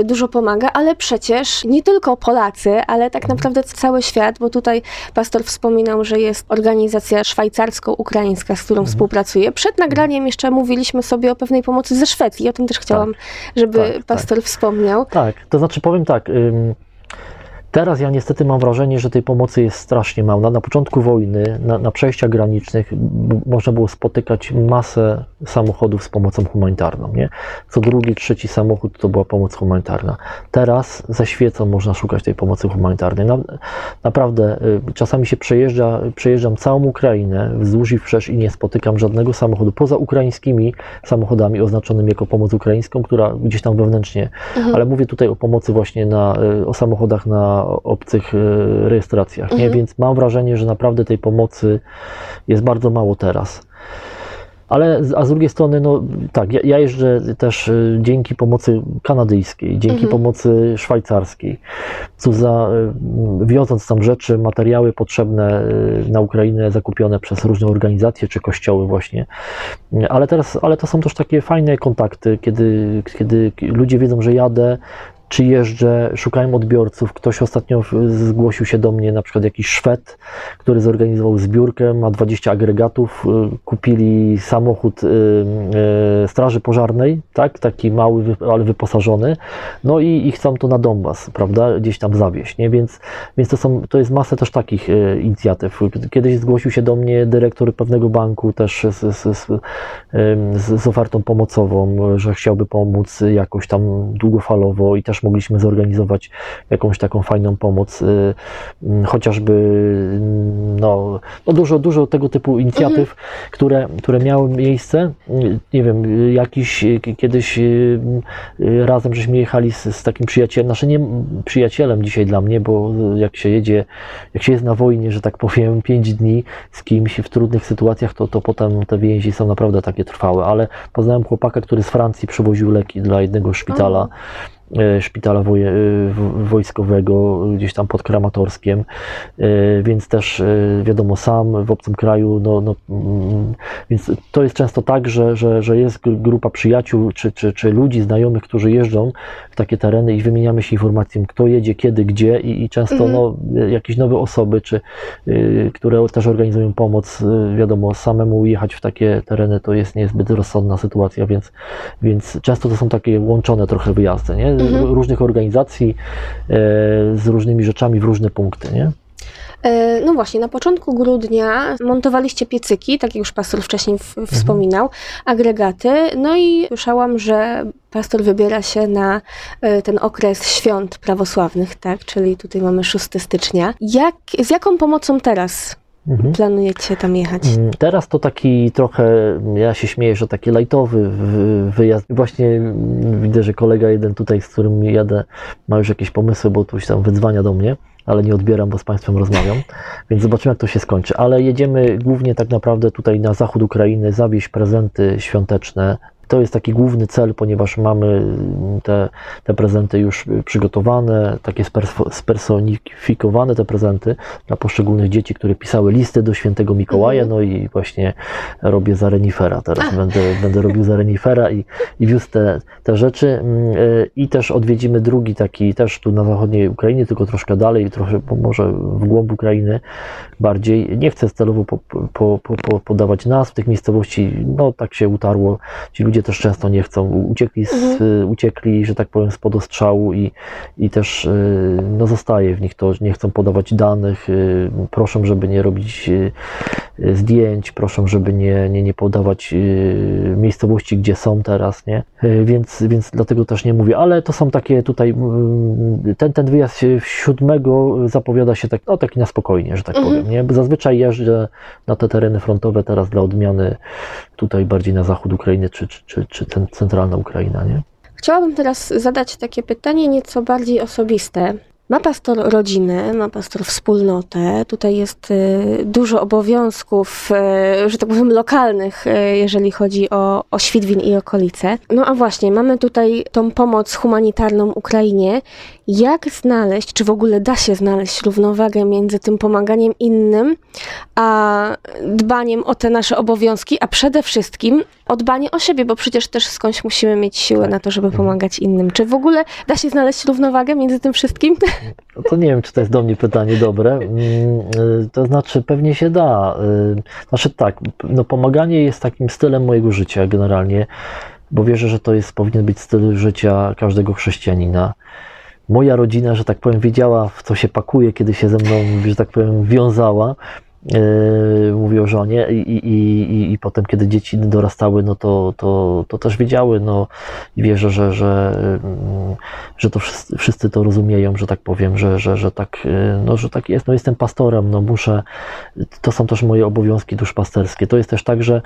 [SPEAKER 2] y, dużo pomaga, ale przecież nie tylko Polacy, ale tak naprawdę cały świat, bo tutaj pastor wspominał, że jest organizacja szwajcarsko-ukraińska, z którą współpracuje. Przed nagraniem jeszcze mówiliśmy sobie o pewnej pomocy ze Szwecji. O tym też chciałam, żeby
[SPEAKER 3] Tak, tak.
[SPEAKER 2] pastor wspomniał.
[SPEAKER 3] Tak, to znaczy powiem tak. ym, Teraz ja niestety mam wrażenie, że tej pomocy jest strasznie mało. Na, na początku wojny, na, na przejściach granicznych można było spotykać masę samochodów z pomocą humanitarną. Nie? Co drugi, trzeci samochód to była pomoc humanitarna. Teraz ze świecą można szukać tej pomocy humanitarnej. Na, naprawdę y, czasami się przejeżdża, przejeżdżam całą Ukrainę wzdłuż i wszerz i nie spotykam żadnego samochodu poza ukraińskimi samochodami oznaczonymi jako pomoc ukraińską, która gdzieś tam wewnętrznie
[SPEAKER 2] Mhm.
[SPEAKER 3] ale mówię tutaj o pomocy właśnie na, y, o samochodach na na obcych e, rejestracjach, nie?
[SPEAKER 2] Mhm.
[SPEAKER 3] więc mam wrażenie, że naprawdę tej pomocy jest bardzo mało teraz. Ale z- a z drugiej strony, no tak, ja, ja jeżdżę też y, dzięki pomocy kanadyjskiej, dzięki
[SPEAKER 2] Mhm.
[SPEAKER 3] pomocy szwajcarskiej, co za, y, wioząc tam rzeczy, materiały potrzebne na Ukrainę zakupione przez różne organizacje czy kościoły właśnie. Ale teraz, ale to są też takie fajne kontakty, kiedy, kiedy ludzie wiedzą, że jadę, czy jeżdżę, szukają odbiorców. Ktoś ostatnio zgłosił się do mnie, na przykład jakiś Szwed, który zorganizował zbiórkę, ma 20 agregatów, y, kupili samochód y, y, Straży Pożarnej, tak, taki mały, ale wyposażony, no i, i chcą to na Donbas, prawda, gdzieś tam zawieźć, nie, więc, więc to, są, to jest masa też takich inicjatyw. Kiedyś zgłosił się do mnie dyrektor pewnego banku też z, z, z, z ofertą pomocową, że chciałby pomóc jakoś tam długofalowo i też mogliśmy zorganizować jakąś taką fajną pomoc, y, mm, chociażby mm, no, no dużo, dużo tego typu inicjatyw, które, które miały miejsce. Nie wiem, jakiś y, kiedyś y, razem żeśmy jechali z, z takim przyjacielem, znaczy nie przyjacielem dzisiaj dla mnie, bo jak się jedzie, jak się jest na wojnie, że tak powiem, pięć dni z kimś w trudnych sytuacjach, to, to potem te więzi są naprawdę takie trwałe, ale poznałem chłopaka, który z Francji przywoził leki dla jednego szpitala szpitala woje, e, wojskowego gdzieś tam pod Kramatorskiem, e, więc też e, wiadomo sam w obcym kraju, no, no, mm, więc to jest często tak, że, że, że jest gr- grupa przyjaciół czy, czy, czy ludzi, znajomych, którzy jeżdżą w takie tereny i wymieniamy się informacją, kto jedzie, kiedy, gdzie i, i często
[SPEAKER 2] Mhm.
[SPEAKER 3] no, jakieś nowe osoby, czy y, które też organizują pomoc, y, wiadomo, samemu jechać w takie tereny to jest niezbyt rozsądna sytuacja, więc, więc często to są takie łączone trochę wyjazdy, nie?
[SPEAKER 2] Mhm.
[SPEAKER 3] Różnych organizacji e, z różnymi rzeczami w różne punkty, nie?
[SPEAKER 2] E, No właśnie, na początku grudnia montowaliście piecyki, tak jak już pastor wcześniej w, wspominał, agregaty. No i słyszałam, że pastor wybiera się na e, ten okres świąt prawosławnych, tak? Czyli tutaj mamy 6 stycznia. Jak, z jaką pomocą teraz
[SPEAKER 3] Mhm.
[SPEAKER 2] planujecie tam jechać?
[SPEAKER 3] Mm, Teraz to taki trochę, ja się śmieję, że taki lajtowy wy- wyjazd. Właśnie mm, widzę, że kolega jeden tutaj, z którym jadę, ma już jakieś pomysły, bo tuś tam wydzwania do mnie, ale nie odbieram, bo z Państwem rozmawiam, więc zobaczymy, jak to się skończy. Ale jedziemy głównie tak naprawdę tutaj na zachód Ukrainy, zawieźć prezenty świąteczne. To jest taki główny cel, ponieważ mamy mm, te, te prezenty już y, przygotowane, takie sperso- spersonifikowane te prezenty dla poszczególnych dzieci, które pisały listy do świętego Mikołaja,
[SPEAKER 2] Mhm.
[SPEAKER 3] no i właśnie robię za renifera. Teraz, będę, będę robił za renifera i, i wiózł te, te rzeczy. Mm, y, i też odwiedzimy drugi taki, też tu na zachodniej Ukrainie, tylko troszkę dalej, trochę może w głąb Ukrainy bardziej. Nie chcę celowo po, po, po, podawać nazw tych miejscowości, no tak się utarło, ci ludzie też często nie chcą, uciekli, z,
[SPEAKER 2] Mhm.
[SPEAKER 3] uciekli że tak powiem, spod ostrzału i, i też y, no, zostaje w nich to, że nie chcą podawać danych, y, proszę, żeby nie robić y, y, zdjęć, proszę, żeby nie, nie, nie podawać y, miejscowości, gdzie są teraz, nie? Y, Więc, więc dlatego też nie mówię, ale to są takie tutaj, mm, ten, ten wyjazd siódmego zapowiada się tak, no taki na spokojnie, że tak
[SPEAKER 2] Mhm.
[SPEAKER 3] powiem, nie? Bo zazwyczaj jeżdżę na te tereny frontowe teraz dla odmiany tutaj bardziej na zachód Ukrainy, czy, czy, czy, czy ten, centralna Ukraina, nie?
[SPEAKER 2] Chciałabym teraz zadać takie pytanie nieco bardziej osobiste. Ma pastor rodzinę, ma pastor wspólnotę. Tutaj jest y, dużo obowiązków, y, że tak powiem, lokalnych, y, jeżeli chodzi o, o Świdwin i okolice. No a właśnie, mamy tutaj tą pomoc humanitarną Ukrainie. Jak znaleźć, czy w ogóle da się znaleźć równowagę między tym pomaganiem innym, a dbaniem o te nasze obowiązki, a przede wszystkim o dbanie o siebie, bo przecież też skądś musimy mieć siłę
[SPEAKER 3] Tak.
[SPEAKER 2] na to, żeby pomagać innym. Czy w ogóle da się znaleźć równowagę między tym wszystkim?
[SPEAKER 3] No to nie wiem, czy to jest do mnie pytanie dobre. Mm, y, To znaczy, pewnie się da. Y, Znaczy tak, no pomaganie jest takim stylem mojego życia generalnie, bo wierzę, że to jest, powinien być styl życia każdego chrześcijanina. Moja rodzina, że tak powiem, wiedziała, w co się pakuje, kiedy się ze mną, że tak powiem, wiązała. Yy, mówię o żonie i, i, i, i potem, kiedy dzieci dorastały, no to, to, to też wiedziały, no i wierzę, że, że, mm, że to wszyscy, wszyscy to rozumieją, że tak powiem, że, że, że, tak, yy, no, że tak jest. No jestem pastorem, no muszę, to są też moje obowiązki duszpasterskie. To jest też tak, że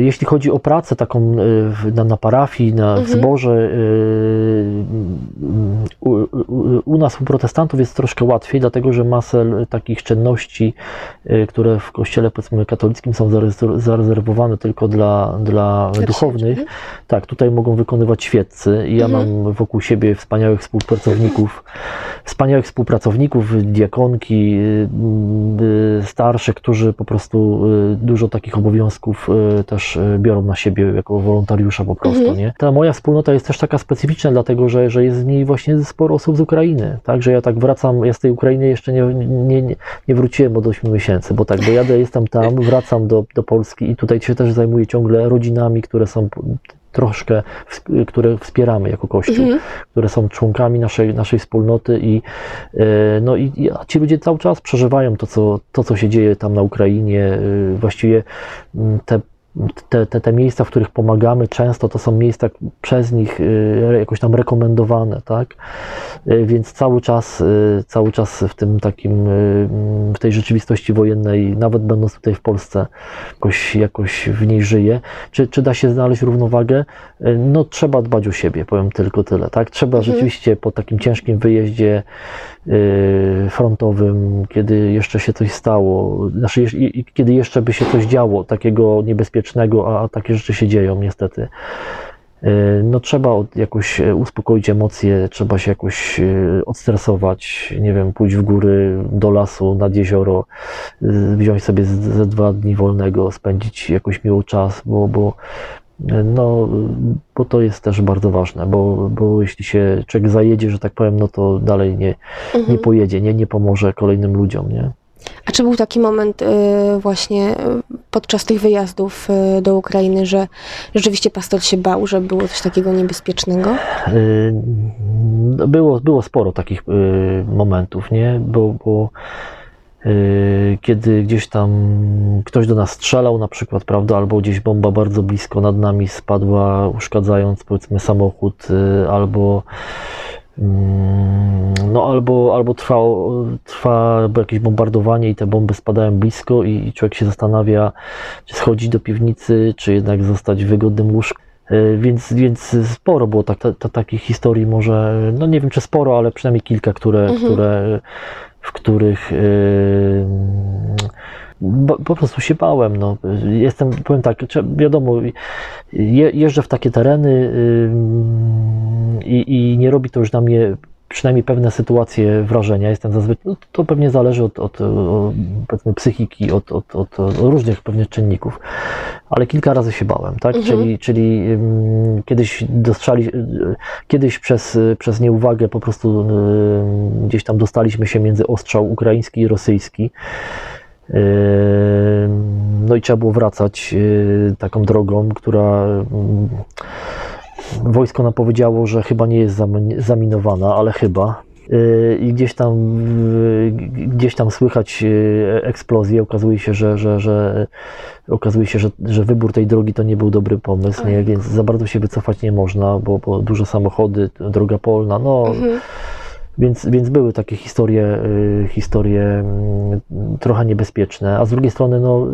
[SPEAKER 3] Jeśli chodzi o pracę taką w- na, na parafii, na,
[SPEAKER 2] Mhm.
[SPEAKER 3] zborze, y, u, u, u nas, u protestantów jest troszkę łatwiej, dlatego że masę takich czynności, które w kościele powiedzmy katolickim są zarez- zarezerwowane tylko dla, dla duchownych,
[SPEAKER 2] Mhm.
[SPEAKER 3] tak, tutaj mogą wykonywać świeccy i ja
[SPEAKER 2] Mhm.
[SPEAKER 3] mam wokół siebie wspaniałych współpracowników, wspaniałych współpracowników, diakonki, y, y, starsze, którzy po prostu y, dużo takich obowiązków też y, biorą na siebie jako wolontariusza po prostu,
[SPEAKER 2] Mhm.
[SPEAKER 3] nie? Ta moja wspólnota jest też taka specyficzna, dlatego że, że jest w niej właśnie sporo osób z Ukrainy, tak, że ja tak wracam, ja z tej Ukrainy jeszcze nie, nie, nie, nie wróciłem od 8 miesięcy, bo tak, bo jadę, jestem tam, wracam do, do Polski i tutaj się też zajmuję ciągle rodzinami, które są troszkę, które wspieramy jako Kościół
[SPEAKER 2] Mhm.
[SPEAKER 3] które są członkami naszej, naszej wspólnoty i, e, no i, i ci ludzie cały czas przeżywają to co, to, co się dzieje tam na Ukrainie. e, Właściwie mm, te, te, te, te miejsca, w których pomagamy, często to są miejsca przez nich e, jakoś tam rekomendowane, tak? E, Więc cały czas, e, cały czas w tym takim, w tej rzeczywistości wojennej, nawet będąc tutaj w Polsce, jakoś, jakoś w niej żyje. Czy, czy da się znaleźć równowagę? No trzeba dbać o siebie, powiem tylko tyle, tak? Trzeba
[SPEAKER 2] Mhm.
[SPEAKER 3] rzeczywiście po takim ciężkim wyjeździe y, frontowym, kiedy jeszcze się coś stało, znaczy, kiedy jeszcze by się coś działo takiego niebezpiecznego, a, takie rzeczy się dzieją niestety. y, No trzeba jakoś e, uspokoić emocje, trzeba się jakoś e, odstresować, nie wiem, pójść w góry, do lasu, nad jezioro, y, wziąć sobie ze dwa dni wolnego, spędzić jakoś miły czas, bo, bo no, bo to jest też bardzo ważne, bo, bo jeśli się człowiek zajedzie, że tak powiem, no to dalej nie, nie
[SPEAKER 2] Mhm.
[SPEAKER 3] pojedzie, nie, nie pomoże kolejnym ludziom, nie?
[SPEAKER 2] A czy był taki moment y, właśnie y, podczas tych wyjazdów y, do Ukrainy, że rzeczywiście pastor się bał, że było coś takiego niebezpiecznego?
[SPEAKER 3] No, Było, było sporo takich momentów, nie? Bo, bo kiedy gdzieś tam ktoś do nas strzelał na przykład, prawda, albo gdzieś bomba bardzo blisko nad nami spadła, uszkadzając powiedzmy samochód, y, albo mm, no albo, albo trwało, trwa jakieś bombardowanie i te bomby spadają blisko i, i człowiek się zastanawia, czy schodzić do piwnicy, czy jednak zostać w wygodnym łóżku. Y, Więc, więc sporo było tak, ta, ta, takich historii, może, no nie wiem czy sporo, ale przynajmniej kilka, które,
[SPEAKER 2] Mhm.
[SPEAKER 3] które, w których bo- po prostu się bałem. No. Jestem, powiem tak, wiadomo, je, jeżdżę w takie tereny i, i nie robi to już na mnie przynajmniej pewne sytuacje wrażenia. Jestem zazwyczaj, no, to pewnie zależy od, od, od powiedzmy psychiki, od, od, od, różnych pewnie czynników, ale kilka razy się bałem, tak?
[SPEAKER 2] Mhm.
[SPEAKER 3] Czyli, czyli kiedyś dostrzali, kiedyś przez, przez nieuwagę po prostu gdzieś tam dostaliśmy się między ostrzał ukraiński i rosyjski. No i trzeba było wracać yy, taką drogą, która wojsko nam powiedziało, że chyba nie jest zami- zaminowana, ale chyba. Yy, I gdzieś tam, gdzieś tam słychać yy, eksplozję. Okazuje się, że, że, że, okazuje się, że, że wybór tej drogi to nie był dobry pomysł, nie? Więc za bardzo się wycofać nie można, bo, bo duże samochody, droga polna, no
[SPEAKER 2] Mhm.
[SPEAKER 3] więc, więc były takie historie, y, historie mm, trochę niebezpieczne, a z drugiej strony no,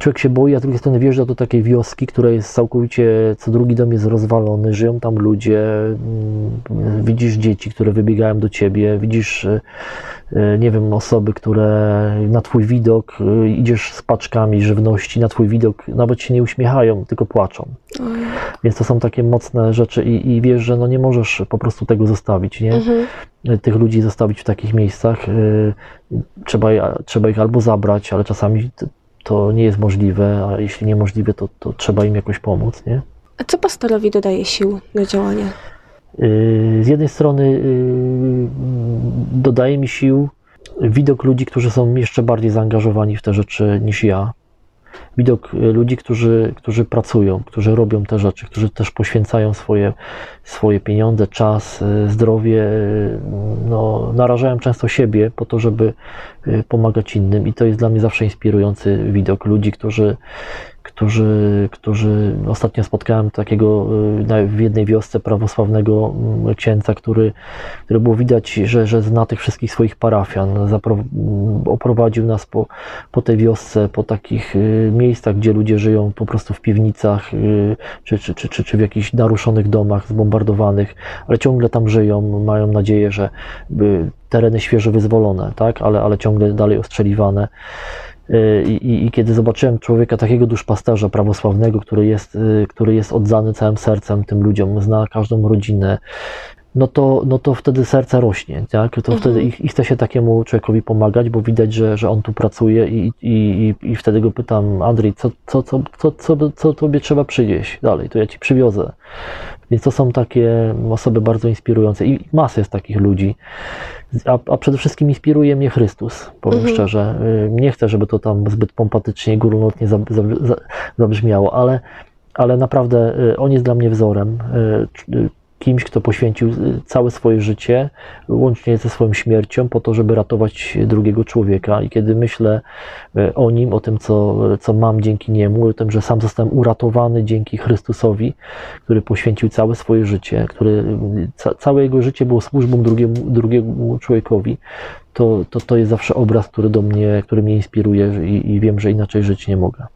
[SPEAKER 3] człowiek się boi, a z drugiej strony wjeżdża do takiej wioski, która jest całkowicie, co drugi dom jest rozwalony, żyją tam ludzie, mm, widzisz dzieci, które wybiegają do ciebie, widzisz, y, y, nie wiem, osoby, które na twój widok, y, idziesz z paczkami żywności, na twój widok nawet się nie uśmiechają, tylko płaczą. Więc to są takie mocne rzeczy i, i wiesz, że no nie możesz po prostu tego zostawić, nie?
[SPEAKER 2] Mhm.
[SPEAKER 3] tych ludzi zostawić w takich miejscach. Trzeba, trzeba ich albo zabrać, ale czasami to nie jest możliwe, a jeśli niemożliwe, to, to trzeba im jakoś pomóc. Nie?
[SPEAKER 2] A co pastorowi dodaje sił do działania?
[SPEAKER 3] Y, Z jednej strony y, dodaje mi sił widok ludzi, którzy są jeszcze bardziej zaangażowani w te rzeczy niż ja. Widok y, ludzi, którzy, którzy pracują, którzy robią te rzeczy, którzy też poświęcają swoje, swoje pieniądze, czas, y, zdrowie, y, no, narażają często siebie po to, żeby pomagać innym i to jest dla mnie zawsze inspirujący widok ludzi, którzy, którzy, którzy ostatnio spotkałem takiego y, w jednej wiosce prawosławnego mm, księdza, który, który było widać, że, że zna tych wszystkich swoich parafian. Zapro, mm, oprowadził nas po, po tej wiosce, po takich y, miejscach, gdzie ludzie żyją po prostu w piwnicach, y, czy, czy, czy, czy, czy w jakichś naruszonych domach zbombardowanych, ale ciągle tam żyją, mają nadzieję, że tereny świeżo wyzwolone, tak? ale, ale ciągle dalej ostrzeliwane. I, i, I, kiedy zobaczyłem człowieka, takiego duszpasterza prawosławnego, który jest, y, który jest oddany całym sercem tym ludziom, zna każdą rodzinę, no to, no to wtedy serce rośnie, tak? To mhm. wtedy i, i chce się takiemu człowiekowi pomagać, bo widać, że, że on tu pracuje i, i, i wtedy go pytam, Andrzej, co, co, co, co, co, co tobie trzeba przynieść dalej, to ja ci przywiozę. Więc to są takie osoby bardzo inspirujące i masę jest takich ludzi. A, a przede wszystkim inspiruje mnie Chrystus, powiem mhm. szczerze. Y, nie chcę, żeby to tam zbyt pompatycznie górnolotnie zabrzmiało, ale, ale naprawdę y, on jest dla mnie wzorem y, kimś, kto poświęcił y, całe swoje życie, łącznie ze swoją śmiercią, po to, żeby ratować drugiego człowieka. I kiedy myślę y, o nim, o tym, co, co mam dzięki niemu, o tym, że sam zostałem uratowany dzięki Chrystusowi, który poświęcił całe swoje życie, który, y, ca, całe jego życie było służbą drugiemu, drugiemu człowiekowi, to, to, to jest zawsze obraz, który do mnie, który mnie inspiruje i, i wiem, że inaczej żyć nie mogę.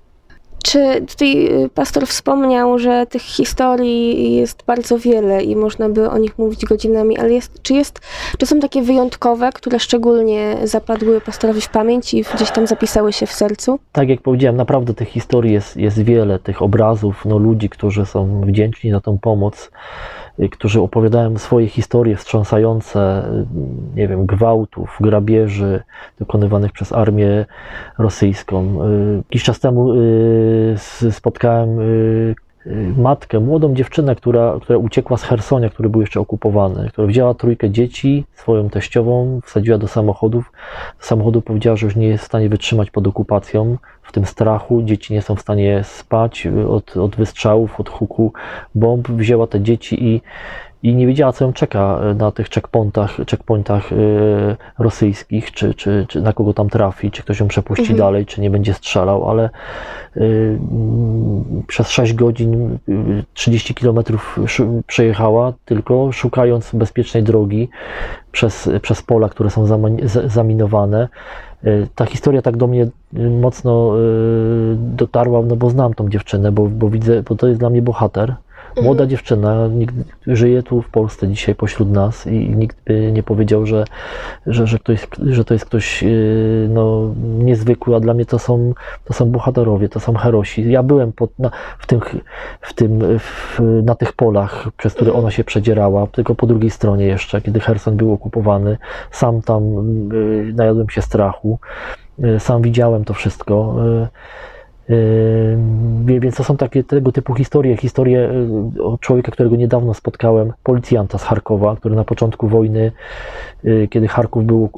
[SPEAKER 2] Czy tutaj y, pastor wspomniał, że tych historii jest bardzo wiele i można by o nich mówić godzinami, ale jest, czy, jest, czy są takie wyjątkowe, które szczególnie zapadły pastorowi w pamięć i gdzieś tam zapisały się w sercu?
[SPEAKER 3] Tak jak powiedziałem, naprawdę tych historii jest, jest wiele, tych obrazów, no, ludzi, którzy są wdzięczni za tą pomoc. Y, którzy opowiadają swoje historie wstrząsające, y, nie wiem, gwałtów, grabieży dokonywanych przez armię rosyjską. Y, jakiś czas temu spotkałem matkę, młodą dziewczynę, która, która uciekła z Hersonia, który był jeszcze okupowany, która wzięła trójkę dzieci, swoją teściową, wsadziła do samochodów. Do samochodu powiedziała, że już nie jest w stanie wytrzymać pod okupacją, w tym strachu. Dzieci nie są w stanie spać od, od wystrzałów, od huku bomb. Wzięła te dzieci i, i nie wiedziała, co ją czeka na tych checkpointach, checkpointach yy, rosyjskich, czy, czy, czy na kogo tam trafi, czy ktoś ją przepuści mhm. dalej, czy nie będzie strzelał, ale yy, przez 6 godzin 30 yy, kilometrów przejechała, tylko szukając bezpiecznej drogi przez, przez pola, które są zaminowane. Ta historia tak do mnie mocno dotarła, no bo znam tą dziewczynę, bo, bo widzę, bo to jest dla mnie bohater. Młoda mhm. dziewczyna, nikt, żyje tu w Polsce dzisiaj pośród nas i, nikt by nie powiedział, że, że, że, ktoś, że to jest ktoś no, niezwykły, a dla mnie to są, to są bohaterowie, to są herosi. Ja byłem pod, na, w tym, w tym, w, na tych polach, przez które ona się przedzierała, tylko po drugiej stronie jeszcze, kiedy Herson był okupowany. Sam tam najadłem się strachu, sam widziałem to wszystko. Więc to są takie tego typu historie. Historie od człowieka, którego niedawno spotkałem, policjanta z Charkowa, który na początku wojny, y, kiedy Charków był,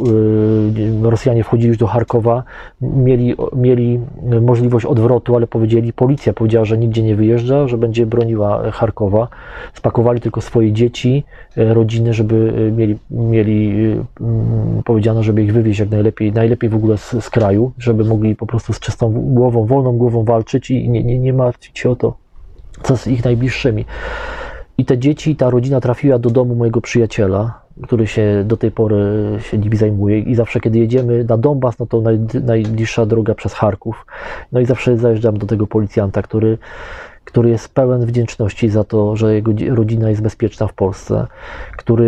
[SPEAKER 3] y, Rosjanie wchodzili już do Charkowa, mieli, mieli możliwość odwrotu, ale powiedzieli, policja powiedziała, że nigdzie nie wyjeżdża, że będzie broniła Charkowa. Spakowali tylko swoje dzieci, rodziny, żeby mieli, mieli powiedziano, żeby ich wywieźć jak najlepiej, najlepiej w ogóle z, z kraju, żeby mogli po prostu z czystą głową, wolną głową walczyć i nie, nie, nie martwić się o to, co z ich najbliższymi. I te dzieci, ta rodzina trafiła do domu mojego przyjaciela, który się do tej pory się nimi zajmuje i zawsze kiedy jedziemy na Donbas, no to naj, najbliższa droga przez Charków. No i zawsze zajeżdżam do tego policjanta, który, który jest pełen wdzięczności za to, że jego rodzina jest bezpieczna w Polsce, który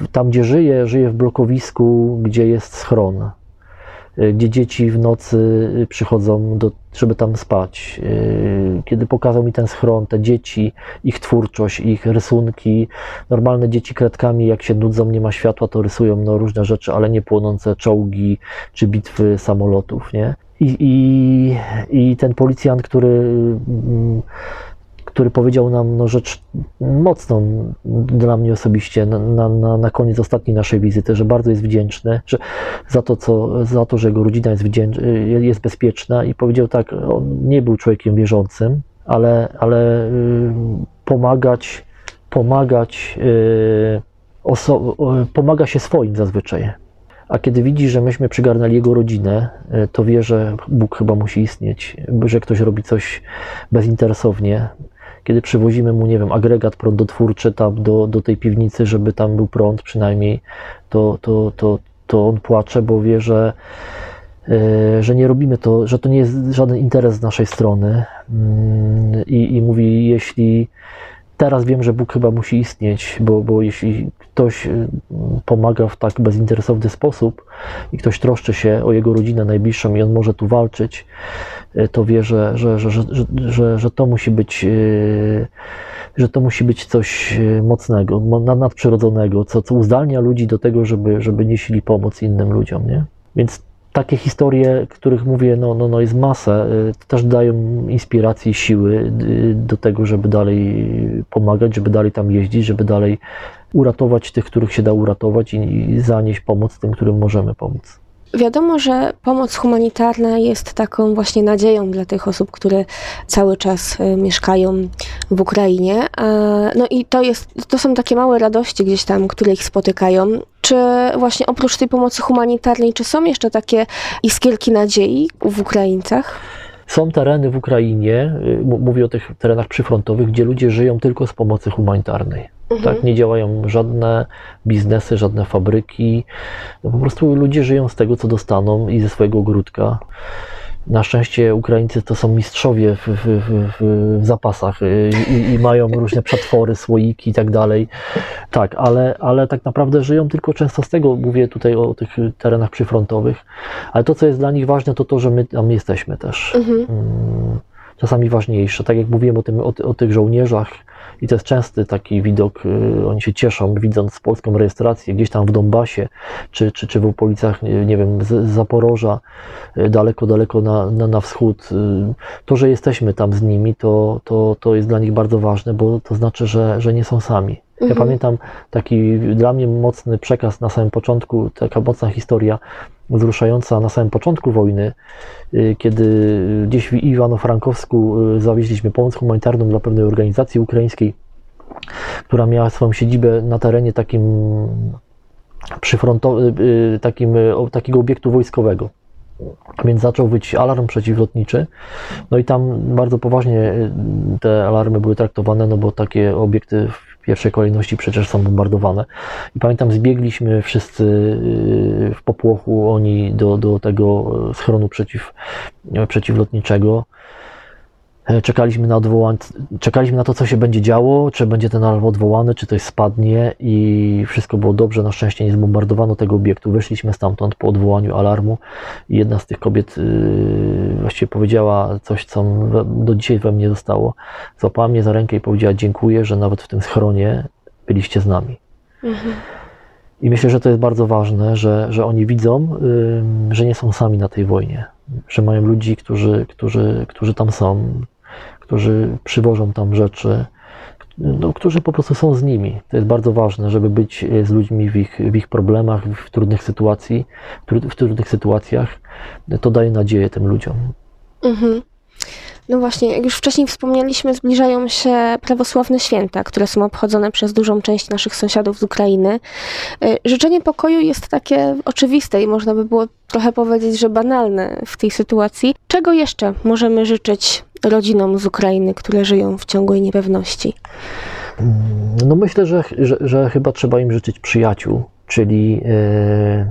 [SPEAKER 3] y, tam, gdzie żyje, żyje w blokowisku, gdzie jest schron, gdzie dzieci w nocy y, przychodzą, do, żeby tam spać. Y, kiedy pokazał mi ten schron, te dzieci, ich twórczość, ich rysunki, normalne dzieci kredkami, jak się nudzą, nie ma światła, to rysują no, różne rzeczy, ale nie płonące czołgi czy bitwy samolotów, nie? I, i, i ten policjant, który mm, który powiedział nam no, rzecz mocną dla mnie osobiście na, na, na koniec ostatniej naszej wizyty, że bardzo jest wdzięczny że, za, to, co, za to, że jego rodzina jest, wdzięcz, jest bezpieczna i powiedział tak, on nie był człowiekiem wierzącym, ale, ale y, pomagać, pomagać, y, pomaga się swoim zazwyczaj a kiedy widzi, że myśmy przygarnęli jego rodzinę, to wie, że Bóg chyba musi istnieć, że ktoś robi coś bezinteresownie. Kiedy przywozimy mu, nie wiem, agregat prądotwórczy tam do, do tej piwnicy, żeby tam był prąd przynajmniej, to, to, to, to on płacze, bo wie, że, e, że nie robimy to, że to nie jest żaden interes z naszej strony. Mm, I, i mówi, jeśli teraz wiem, że Bóg chyba musi istnieć, bo, bo jeśli ktoś y, pomaga w tak bezinteresowny sposób i ktoś troszczy się o jego rodzinę najbliższą i on może tu walczyć, to wie, że, że, że, że, że, to musi być y, że to musi być coś mocnego, nadprzyrodzonego, co, co uzdalnia ludzi do tego, żeby, żeby nieśli pomoc innym ludziom. Nie? Więc takie historie, których mówię, no, no, no jest masę, y, też dają inspiracji, siły y, do tego, żeby dalej pomagać, żeby dalej tam jeździć, żeby dalej uratować tych, których się da uratować i, i zanieść pomoc tym, którym możemy pomóc.
[SPEAKER 2] Wiadomo, że pomoc humanitarna jest taką właśnie nadzieją dla tych osób, które cały czas y, mieszkają w Ukrainie. No i to, jest, to są takie małe radości gdzieś tam, które ich spotykają. Czy właśnie oprócz tej pomocy humanitarnej, czy są jeszcze takie iskierki nadziei w Ukraińcach?
[SPEAKER 3] Są tereny w Ukrainie, y, mówię o tych terenach przyfrontowych, gdzie ludzie żyją tylko z pomocy humanitarnej. Mhm. Tak, nie działają żadne biznesy, żadne fabryki. No po prostu ludzie żyją z tego, co dostaną i ze swojego ogródka. Na szczęście Ukraińcy to są mistrzowie w, w, w, w zapasach y, i, i, mają różne przetwory, słoiki i tak dalej. Tak, ale, ale tak naprawdę żyją tylko często z tego, mówię tutaj o tych terenach przyfrontowych, ale to, co jest dla nich ważne, to to, że my tam jesteśmy też. Mhm. Mm, czasami ważniejsze. Tak jak mówiłem o, tym, o, o tych żołnierzach, i to jest częsty taki widok, y, oni się cieszą, widząc polską rejestrację gdzieś tam w Donbasie, czy, czy, czy w okolicach, nie wiem, z Zaporoża, y, daleko, daleko na, na, na wschód. Y, to, że jesteśmy tam z nimi, to, to, to jest dla nich bardzo ważne, bo to znaczy, że, że nie są sami. Ja mhm. pamiętam taki dla mnie mocny przekaz na samym początku, taka mocna historia wzruszająca na samym początku wojny, y, kiedy gdzieś w Iwano-Frankowsku y, zawieźliśmy pomoc humanitarną dla pewnej organizacji ukraińskiej, która miała swoją siedzibę na terenie takim y, takim, takiego obiektu wojskowego. Więc zaczął być alarm przeciwlotniczy. No i tam bardzo poważnie te alarmy były traktowane, no bo takie obiekty pierwszej kolejności przecież są bombardowane. I pamiętam, zbiegliśmy wszyscy y, w popłochu, oni do, do tego schronu przeciw, przeciwlotniczego. E, czekaliśmy na odwołanie, czekaliśmy na to, co się będzie działo, czy będzie ten alarm odwołany, czy coś spadnie i wszystko było dobrze. Na szczęście nie zbombardowano tego obiektu. Wyszliśmy stamtąd po odwołaniu alarmu i jedna z tych kobiet yy, właściwie powiedziała coś, co do dzisiaj we mnie zostało. Złapała mnie za rękę i powiedziała dziękuję, że nawet w tym schronie byliście z nami. Mhm. I myślę, że to jest bardzo ważne, że, że oni widzą, yy, że nie są sami na tej wojnie, że mają ludzi, którzy, którzy, którzy tam są, którzy przywożą tam rzeczy, no, którzy po prostu są z nimi. To jest bardzo ważne, żeby być e, z ludźmi w ich, w ich problemach, w trudnych, sytuacji, w trudnych sytuacjach. To daje nadzieję tym ludziom. Mhm.
[SPEAKER 2] No właśnie, jak już wcześniej wspomnieliśmy, zbliżają się prawosławne święta, które są obchodzone przez dużą część naszych sąsiadów z Ukrainy. E, życzenie pokoju jest takie oczywiste i można by było trochę powiedzieć, że banalne w tej sytuacji. Czego jeszcze możemy życzyć rodzinom z Ukrainy, które żyją w ciągłej niepewności?
[SPEAKER 3] No myślę, że, że, że chyba trzeba im życzyć przyjaciół, czyli e,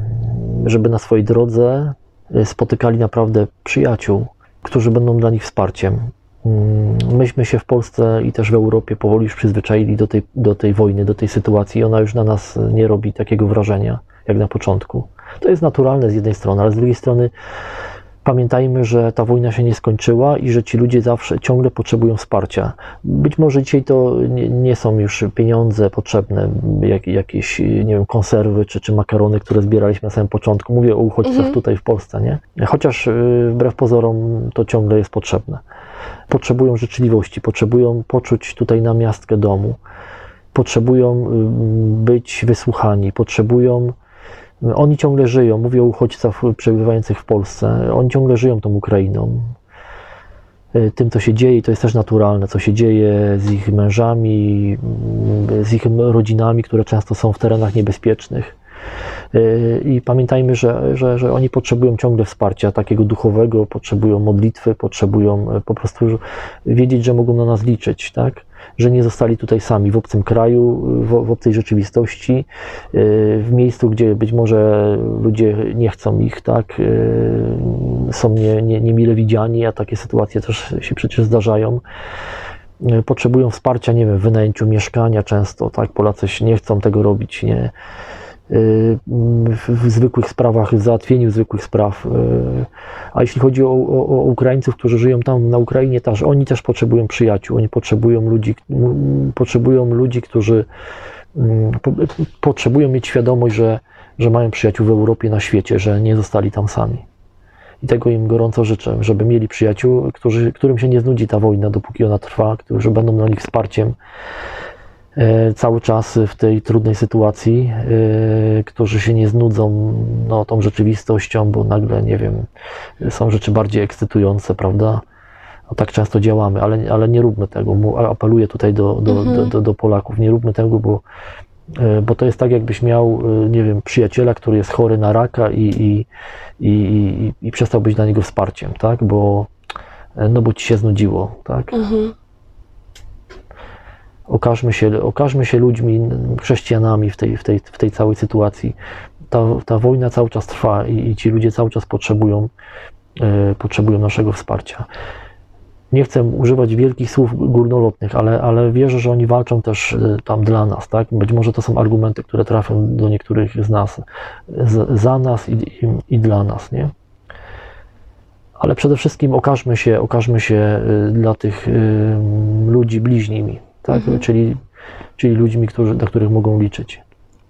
[SPEAKER 3] żeby na swojej drodze e, spotykali naprawdę przyjaciół, którzy będą dla nich wsparciem. Mm, myśmy się w Polsce i też w Europie powoli już przyzwyczaili do tej, do tej wojny, do tej sytuacji. Ona już na nas nie robi takiego wrażenia jak na początku. To jest naturalne z jednej strony, ale z drugiej strony Pamiętajmy, że ta wojna się nie skończyła i że ci ludzie zawsze ciągle potrzebują wsparcia. Być może dzisiaj to nie, nie są już pieniądze potrzebne, jak, jakieś nie wiem, konserwy czy, czy makarony, które zbieraliśmy na samym początku. Mówię o uchodźcach mhm. tutaj w Polsce, nie? Chociaż y, wbrew pozorom to ciągle jest potrzebne. Potrzebują życzliwości, potrzebują poczuć tutaj na miastkę domu, potrzebują y, być wysłuchani, potrzebują oni ciągle żyją, mówię o uchodźcach przebywających w Polsce, oni ciągle żyją tą Ukrainą. E, tym, co się dzieje, to jest też naturalne, co się dzieje z ich mężami, z ich rodzinami, które często są w terenach niebezpiecznych. Y, I pamiętajmy, że, że, że oni potrzebują ciągle wsparcia takiego duchowego, potrzebują modlitwy, potrzebują e, po prostu wiedzieć, że mogą na nas liczyć, tak? Że nie zostali tutaj sami w obcym kraju, w, w obcej rzeczywistości, y, w miejscu, gdzie być może ludzie nie chcą ich, tak? Y, są nie, nie, niemile widziani, a takie sytuacje też się przecież zdarzają potrzebują wsparcia, nie wiem, wynajęciu mieszkania często, tak? Polacy nie chcą tego robić, nie? W zwykłych sprawach, w załatwieniu zwykłych spraw. Y, a jeśli chodzi o, o, o, Ukraińców, którzy żyją tam na Ukrainie, też oni też potrzebują przyjaciół, oni potrzebują ludzi, potrzebują ludzi, którzy potrzebują mieć świadomość, że, że mają przyjaciół w Europie, na świecie, że nie zostali tam sami. I tego im gorąco życzę, żeby mieli przyjaciół, którzy, którym się nie znudzi ta wojna, dopóki ona trwa, którzy będą dla nich wsparciem cały czas w tej trudnej sytuacji, e, którzy się nie znudzą no, tą rzeczywistością, bo nagle, nie wiem, są rzeczy bardziej ekscytujące, prawda? A tak często działamy, ale, ale nie róbmy tego. Apeluję tutaj do, do, mhm. do, do, do Polaków, nie róbmy tego, bo, e, bo to jest tak, jakbyś miał, nie wiem, przyjaciela, który jest chory na raka i, i, i, i, i przestał być dla niego wsparciem, tak? Bo, no bo ci się znudziło, tak? Mhm okażmy się, okażmy się ludźmi, chrześcijanami w tej, w tej, w tej całej sytuacji. Ta, ta wojna cały czas trwa i, i ci ludzie cały czas potrzebują, e, potrzebują naszego wsparcia. Nie chcę używać wielkich słów górnolotnych, ale, ale wierzę, że oni walczą też e, tam dla nas. Tak? Być może to są argumenty, które trafią do niektórych z nas, z, za nas i, i, i dla nas. Nie? ale przede wszystkim okażmy się, okażmy się e, dla tych ludzi bliźnimi, tak? Mhm. czyli, czyli ludźmi, którzy, na których mogą liczyć.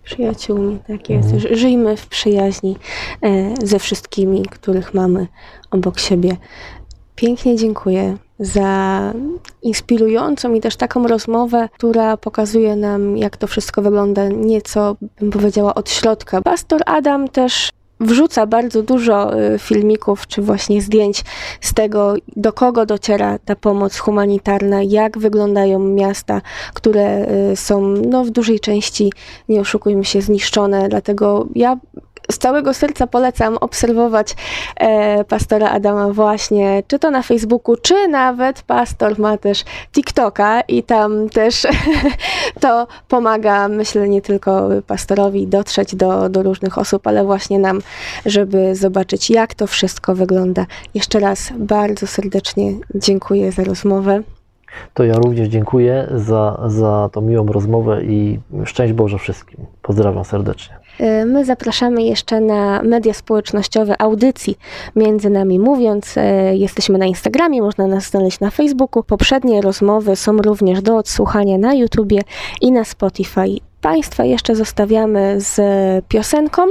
[SPEAKER 2] Przyjaciółmi, tak jest. Mhm. Żyjmy w przyjaźni e, ze wszystkimi, których mamy obok siebie. Pięknie dziękuję za inspirującą i też taką rozmowę, która pokazuje nam, jak to wszystko wygląda nieco, bym powiedziała, od środka. Pastor Adam też wrzuca bardzo dużo y, filmików czy właśnie zdjęć z tego, do kogo dociera ta pomoc humanitarna, jak wyglądają miasta, które y, są no, w dużej części, nie oszukujmy się, zniszczone. Dlatego ja z całego serca polecam obserwować e, pastora Adama właśnie, czy to na Facebooku, czy nawet pastor ma też TikToka i tam też to pomaga, myślę, nie tylko pastorowi dotrzeć do, do różnych osób, ale właśnie nam, żeby zobaczyć, jak to wszystko wygląda. Jeszcze raz bardzo serdecznie dziękuję za rozmowę.
[SPEAKER 3] To ja również dziękuję za, za tą miłą rozmowę i szczęść Boże wszystkim. Pozdrawiam serdecznie.
[SPEAKER 2] Y, my zapraszamy jeszcze na media społecznościowe audycji Między Nami Mówiąc. Y, jesteśmy na Instagramie, można nas znaleźć na Facebooku. Poprzednie rozmowy są również do odsłuchania na YouTubie i na Spotify. Państwa jeszcze zostawiamy z piosenką.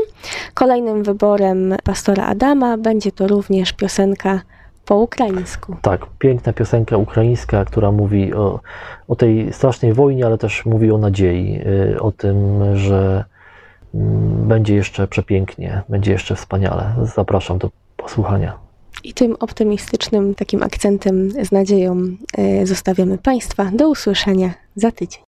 [SPEAKER 2] Kolejnym wyborem pastora Adama będzie to również piosenka po ukraińsku.
[SPEAKER 3] Tak, piękna piosenka ukraińska, która mówi o, o tej strasznej wojnie, ale też mówi o nadziei, y, o tym, że będzie jeszcze przepięknie, będzie jeszcze wspaniale. Zapraszam do posłuchania.
[SPEAKER 2] I tym optymistycznym takim akcentem z nadzieją y, zostawiamy Państwa. Do usłyszenia za tydzień.